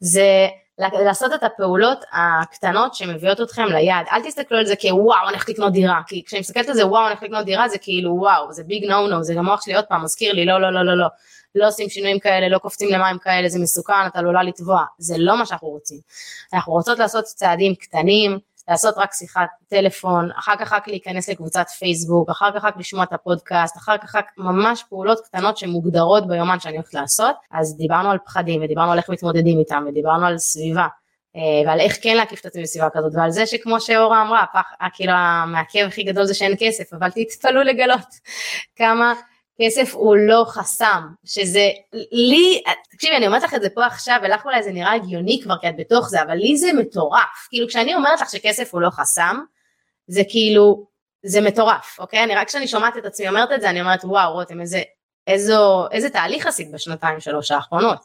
זה לעשות את הפעולות הקטנות שמביאות אתכם ליעד. אל תסתכלו על זה כוואו, אני הולכת לקנות דירה, כי כשאני מסתכלת על זה וואו, אני הולכת לקנות דירה, זה כאילו וואו, זה big no no, זה גם מוח שלי עוד פעם מזכיר לי, לא, לא, לא, לא, לא. לא עושים שינויים כאלה, לא קופצים למים כאלה, זה מסוכן, אתה עלולה לטבוע, זה לא מה שאנחנו רוצים. אנחנו רוצות לעשות צעדים קטנים, לעשות רק שיחת טלפון, אחר כך רק להיכנס לקבוצת פייסבוק, אחר כך רק לשמוע את הפודקאסט, אחר כך רק ממש פעולות קטנות שמוגדרות ביומן שאני הולכת לעשות, אז דיברנו על פחדים ודיברנו על איך מתמודדים איתם ודיברנו על סביבה. אה, ועל איך כן להקיף את עצמי בסביבה כזאת ועל זה שכמו שאורה אמרה, הפח, כאילו המעכב הכי גדול זה שאין כסף אבל תתפלאו לגלות כמה כסף הוא לא חסם, שזה לי, תקשיבי אני אומרת לך את זה פה עכשיו ולך אולי זה נראה הגיוני כבר כי את בתוך זה, אבל לי זה מטורף, כאילו כשאני אומרת לך שכסף הוא לא חסם, זה כאילו, זה מטורף, אוקיי? אני רק כשאני שומעת את עצמי אומרת את זה, אני אומרת וואו רותם איזה, איזו, איזה תהליך עשית בשנתיים שלוש האחרונות.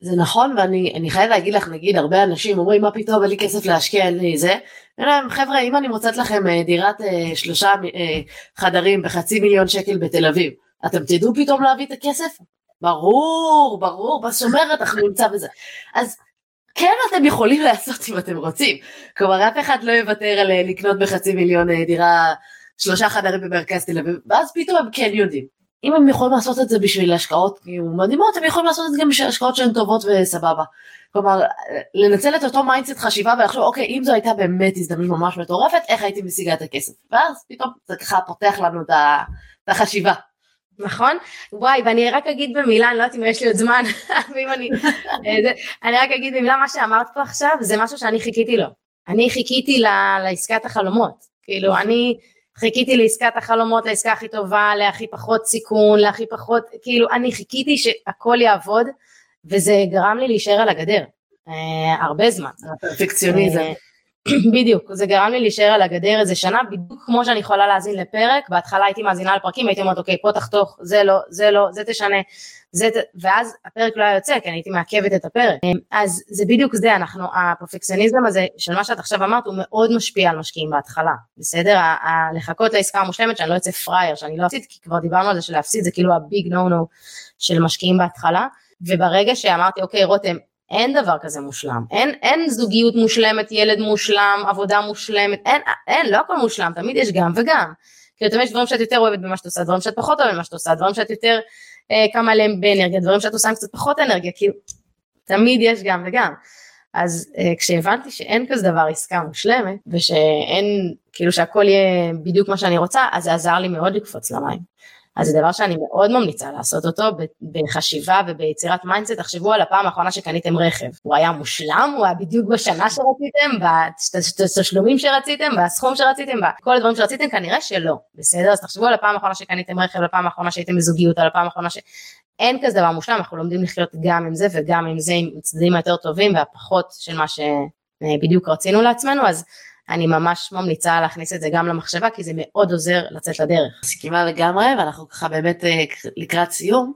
זה נכון ואני חייבת להגיד לך נגיד הרבה אנשים אומרים מה פתאום אין לי כסף להשקיע אין לי זה. להם, חבר'ה אם אני מוצאת לכם אה, דירת אה, שלושה אה, חדרים בחצי מיליון שקל בתל אביב אתם תדעו פתאום להביא את הכסף? ברור, ברור, בשומרת אנחנו נמצא בזה. אז כן אתם יכולים לעשות אם אתם רוצים. כלומר, אף אחד לא יוותר על אה, לקנות בחצי מיליון אה, דירה שלושה חדרים במרכז תל אביב, ואז פתאום הם כן יודעים. אם הם יכולים לעשות את זה בשביל השקעות כאילו מדהימות, הם יכולים לעשות את זה גם בשביל השקעות שהן טובות וסבבה. כלומר, לנצל את אותו מיינדסט חשיבה ולחשוב, אוקיי, אם זו הייתה באמת הזדמנות ממש מטורפת, איך הייתי משיגה את הכסף? ואז פתאום זה ככה פותח לנו את החשיבה. נכון? וואי, ואני רק אגיד במילה, אני לא יודעת אם יש לי עוד זמן, ואם אני... אה, אני רק אגיד במילה, מה שאמרת פה עכשיו, זה משהו שאני חיכיתי לו. אני חיכיתי לעסקת החלומות. כאילו, אני חיכיתי לעסקת החלומות, לעסקה הכי טובה, להכי פחות סיכון, להכי פחות... כאילו, אני חיכיתי שהכל יעבוד, וזה גרם לי להישאר על הגדר. אה, הרבה זמן. הפרפקציוניזם. בדיוק, זה גרם לי להישאר על הגדר איזה שנה, בדיוק כמו שאני יכולה להאזין לפרק, בהתחלה הייתי מאזינה לפרקים, הייתי אומרת אוקיי פה תחתוך, זה לא, זה לא, זה תשנה, זה, ואז הפרק לא היה יוצא, כי אני הייתי מעכבת את הפרק. אז זה בדיוק זה, אנחנו, הפרפקציוניזם הזה של מה שאת עכשיו אמרת הוא מאוד משפיע על משקיעים בהתחלה, בסדר? לחכות לעסקה המושלמת שאני לא אצא פראייר, שאני לא אפסיד, כי כבר דיברנו על זה שלהפסיד זה כאילו הביג נו נו של משקיעים בהתחלה, וברגע שאמרתי אוקיי רותם אין דבר כזה מושלם, אין, אין זוגיות מושלמת, ילד מושלם, עבודה מושלמת, אין, אין, לא הכל מושלם, תמיד יש גם וגם. כאילו תמיד יש דברים שאת יותר אוהבת במה שאת עושה, דברים שאת פחות אוהבת במה שאת עושה, דברים שאת יותר אה, כמה עליהם באנרגיה, דברים שאת עושה עם קצת פחות אנרגיה, כאילו תמיד יש גם וגם. אז אה, כשהבנתי שאין כזה דבר עסקה מושלמת, ושאין, כאילו שהכל יהיה בדיוק מה שאני רוצה, אז זה עזר לי מאוד לקפוץ למים. אז זה דבר שאני מאוד ממליצה לעשות אותו בחשיבה וביצירת מיינדסט, תחשבו על הפעם האחרונה שקניתם רכב, הוא היה מושלם, הוא היה בדיוק בשנה שרציתם, בתשלומים שרציתם, בסכום שרציתם, בכל הדברים שרציתם, כנראה שלא, בסדר? אז תחשבו על הפעם האחרונה שקניתם רכב, על הפעם האחרונה שהייתם בזוגיות, על הפעם האחרונה ש... אין כזה דבר מושלם, אנחנו לומדים לחיות גם עם זה וגם עם זה, עם צדדים היותר טובים והפחות של מה שבדיוק רצינו לעצמנו, אז אני ממש ממליצה להכניס את זה גם למחשבה כי זה מאוד עוזר לצאת לדרך. מסכימה לגמרי ואנחנו ככה באמת אה, לקראת סיום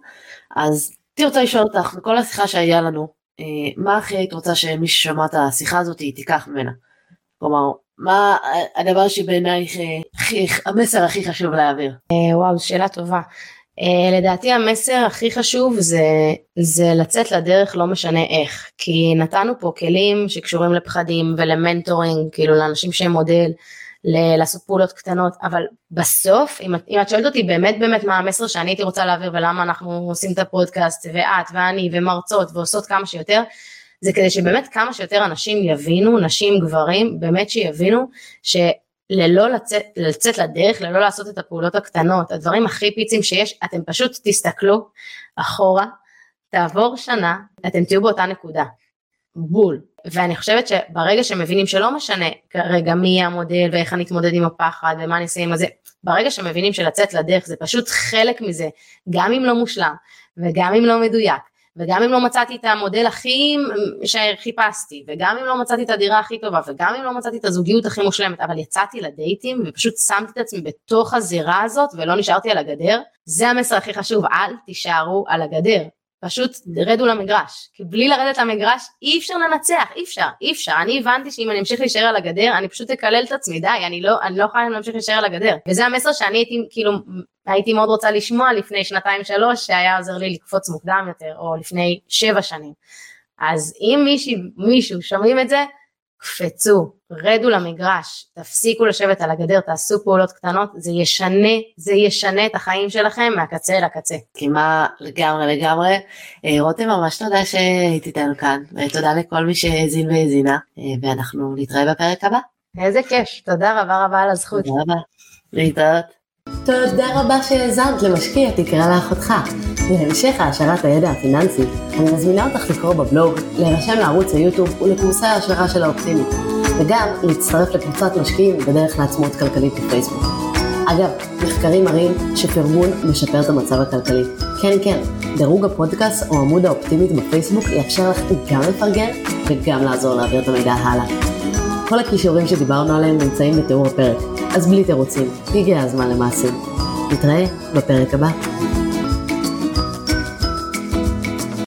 אז הייתי רוצה לשאול אותך בכל השיחה שהיה לנו אה, מה הכי היית רוצה שמי ששמע את השיחה הזאת תיקח ממנה. כלומר מה הדבר שבעינייך אה, המסר הכי חשוב להעביר. וואו שאלה טובה. Uh, לדעתי המסר הכי חשוב זה, זה לצאת לדרך לא משנה איך. כי נתנו פה כלים שקשורים לפחדים ולמנטורינג כאילו לאנשים שהם מודל ל- לעשות פעולות קטנות אבל בסוף אם, אם את שואלת אותי באמת באמת מה המסר שאני הייתי רוצה להעביר ולמה אנחנו עושים את הפודקאסט ואת ואני ומרצות ועושות כמה שיותר זה כדי שבאמת כמה שיותר אנשים יבינו נשים גברים באמת שיבינו ש... ללא לצאת, לצאת לדרך, ללא לעשות את הפעולות הקטנות, הדברים הכי פיצים שיש, אתם פשוט תסתכלו אחורה, תעבור שנה, אתם תהיו באותה נקודה, בול. ואני חושבת שברגע שמבינים שלא משנה כרגע מי יהיה המודל ואיך אני אתמודד עם הפחד ומה אני אעשה עם זה, ברגע שמבינים שלצאת לדרך זה פשוט חלק מזה, גם אם לא מושלם וגם אם לא מדויק וגם אם לא מצאתי את המודל הכי שחיפשתי, וגם אם לא מצאתי את הדירה הכי טובה, וגם אם לא מצאתי את הזוגיות הכי מושלמת, אבל יצאתי לדייטים ופשוט שמתי את עצמי בתוך הזירה הזאת ולא נשארתי על הגדר, זה המסר הכי חשוב, אל תישארו על הגדר. פשוט רדו למגרש, כי בלי לרדת למגרש אי אפשר לנצח, אי אפשר, אי אפשר, אני הבנתי שאם אני אמשיך להישאר על הגדר אני פשוט אקלל את עצמי, די, אני לא, אני לא יכולה להמשיך להישאר על הגדר, וזה המסר שאני הייתי כאילו, הייתי מאוד רוצה לשמוע לפני שנתיים שלוש שהיה עוזר לי לקפוץ מוקדם יותר, או לפני שבע שנים, אז אם מישהו, מישהו שומעים את זה, קפצו, רדו למגרש, תפסיקו לשבת על הגדר, תעשו פעולות קטנות, זה ישנה, זה ישנה את החיים שלכם מהקצה אל הקצה. מסכימה לגמרי לגמרי. אה, רותם ממש תודה שהיית איתנו כאן, ותודה לכל מי שהאזין והאזינה, אה, ואנחנו נתראה בפרק הבא. איזה כיף, תודה רבה רבה על הזכות. תודה רבה. להתראות. תודה רבה שהאזנת למשקיע תקרא לאחותך. להמשך העשרת הידע הפיננסי, אני מזמינה אותך לקרוא בבלוג, להירשם לערוץ היוטיוב ולקורסי ההשערה של האופטימית, וגם להצטרף לקבוצת משקיעים בדרך לעצמאות כלכלית בפייסבוק. אגב, מחקרים מראים שפרגון משפר את המצב הכלכלי. כן, כן, דירוג הפודקאסט או עמוד האופטימית בפייסבוק יאפשר לך גם לפרגן וגם לעזור להעביר את המידע הלאה. כל הכישורים שדיברנו עליהם נמצאים בתיאור הפרק, אז בלי תירוצים, הגיע הזמן למעשים. נתראה בפרק הבא.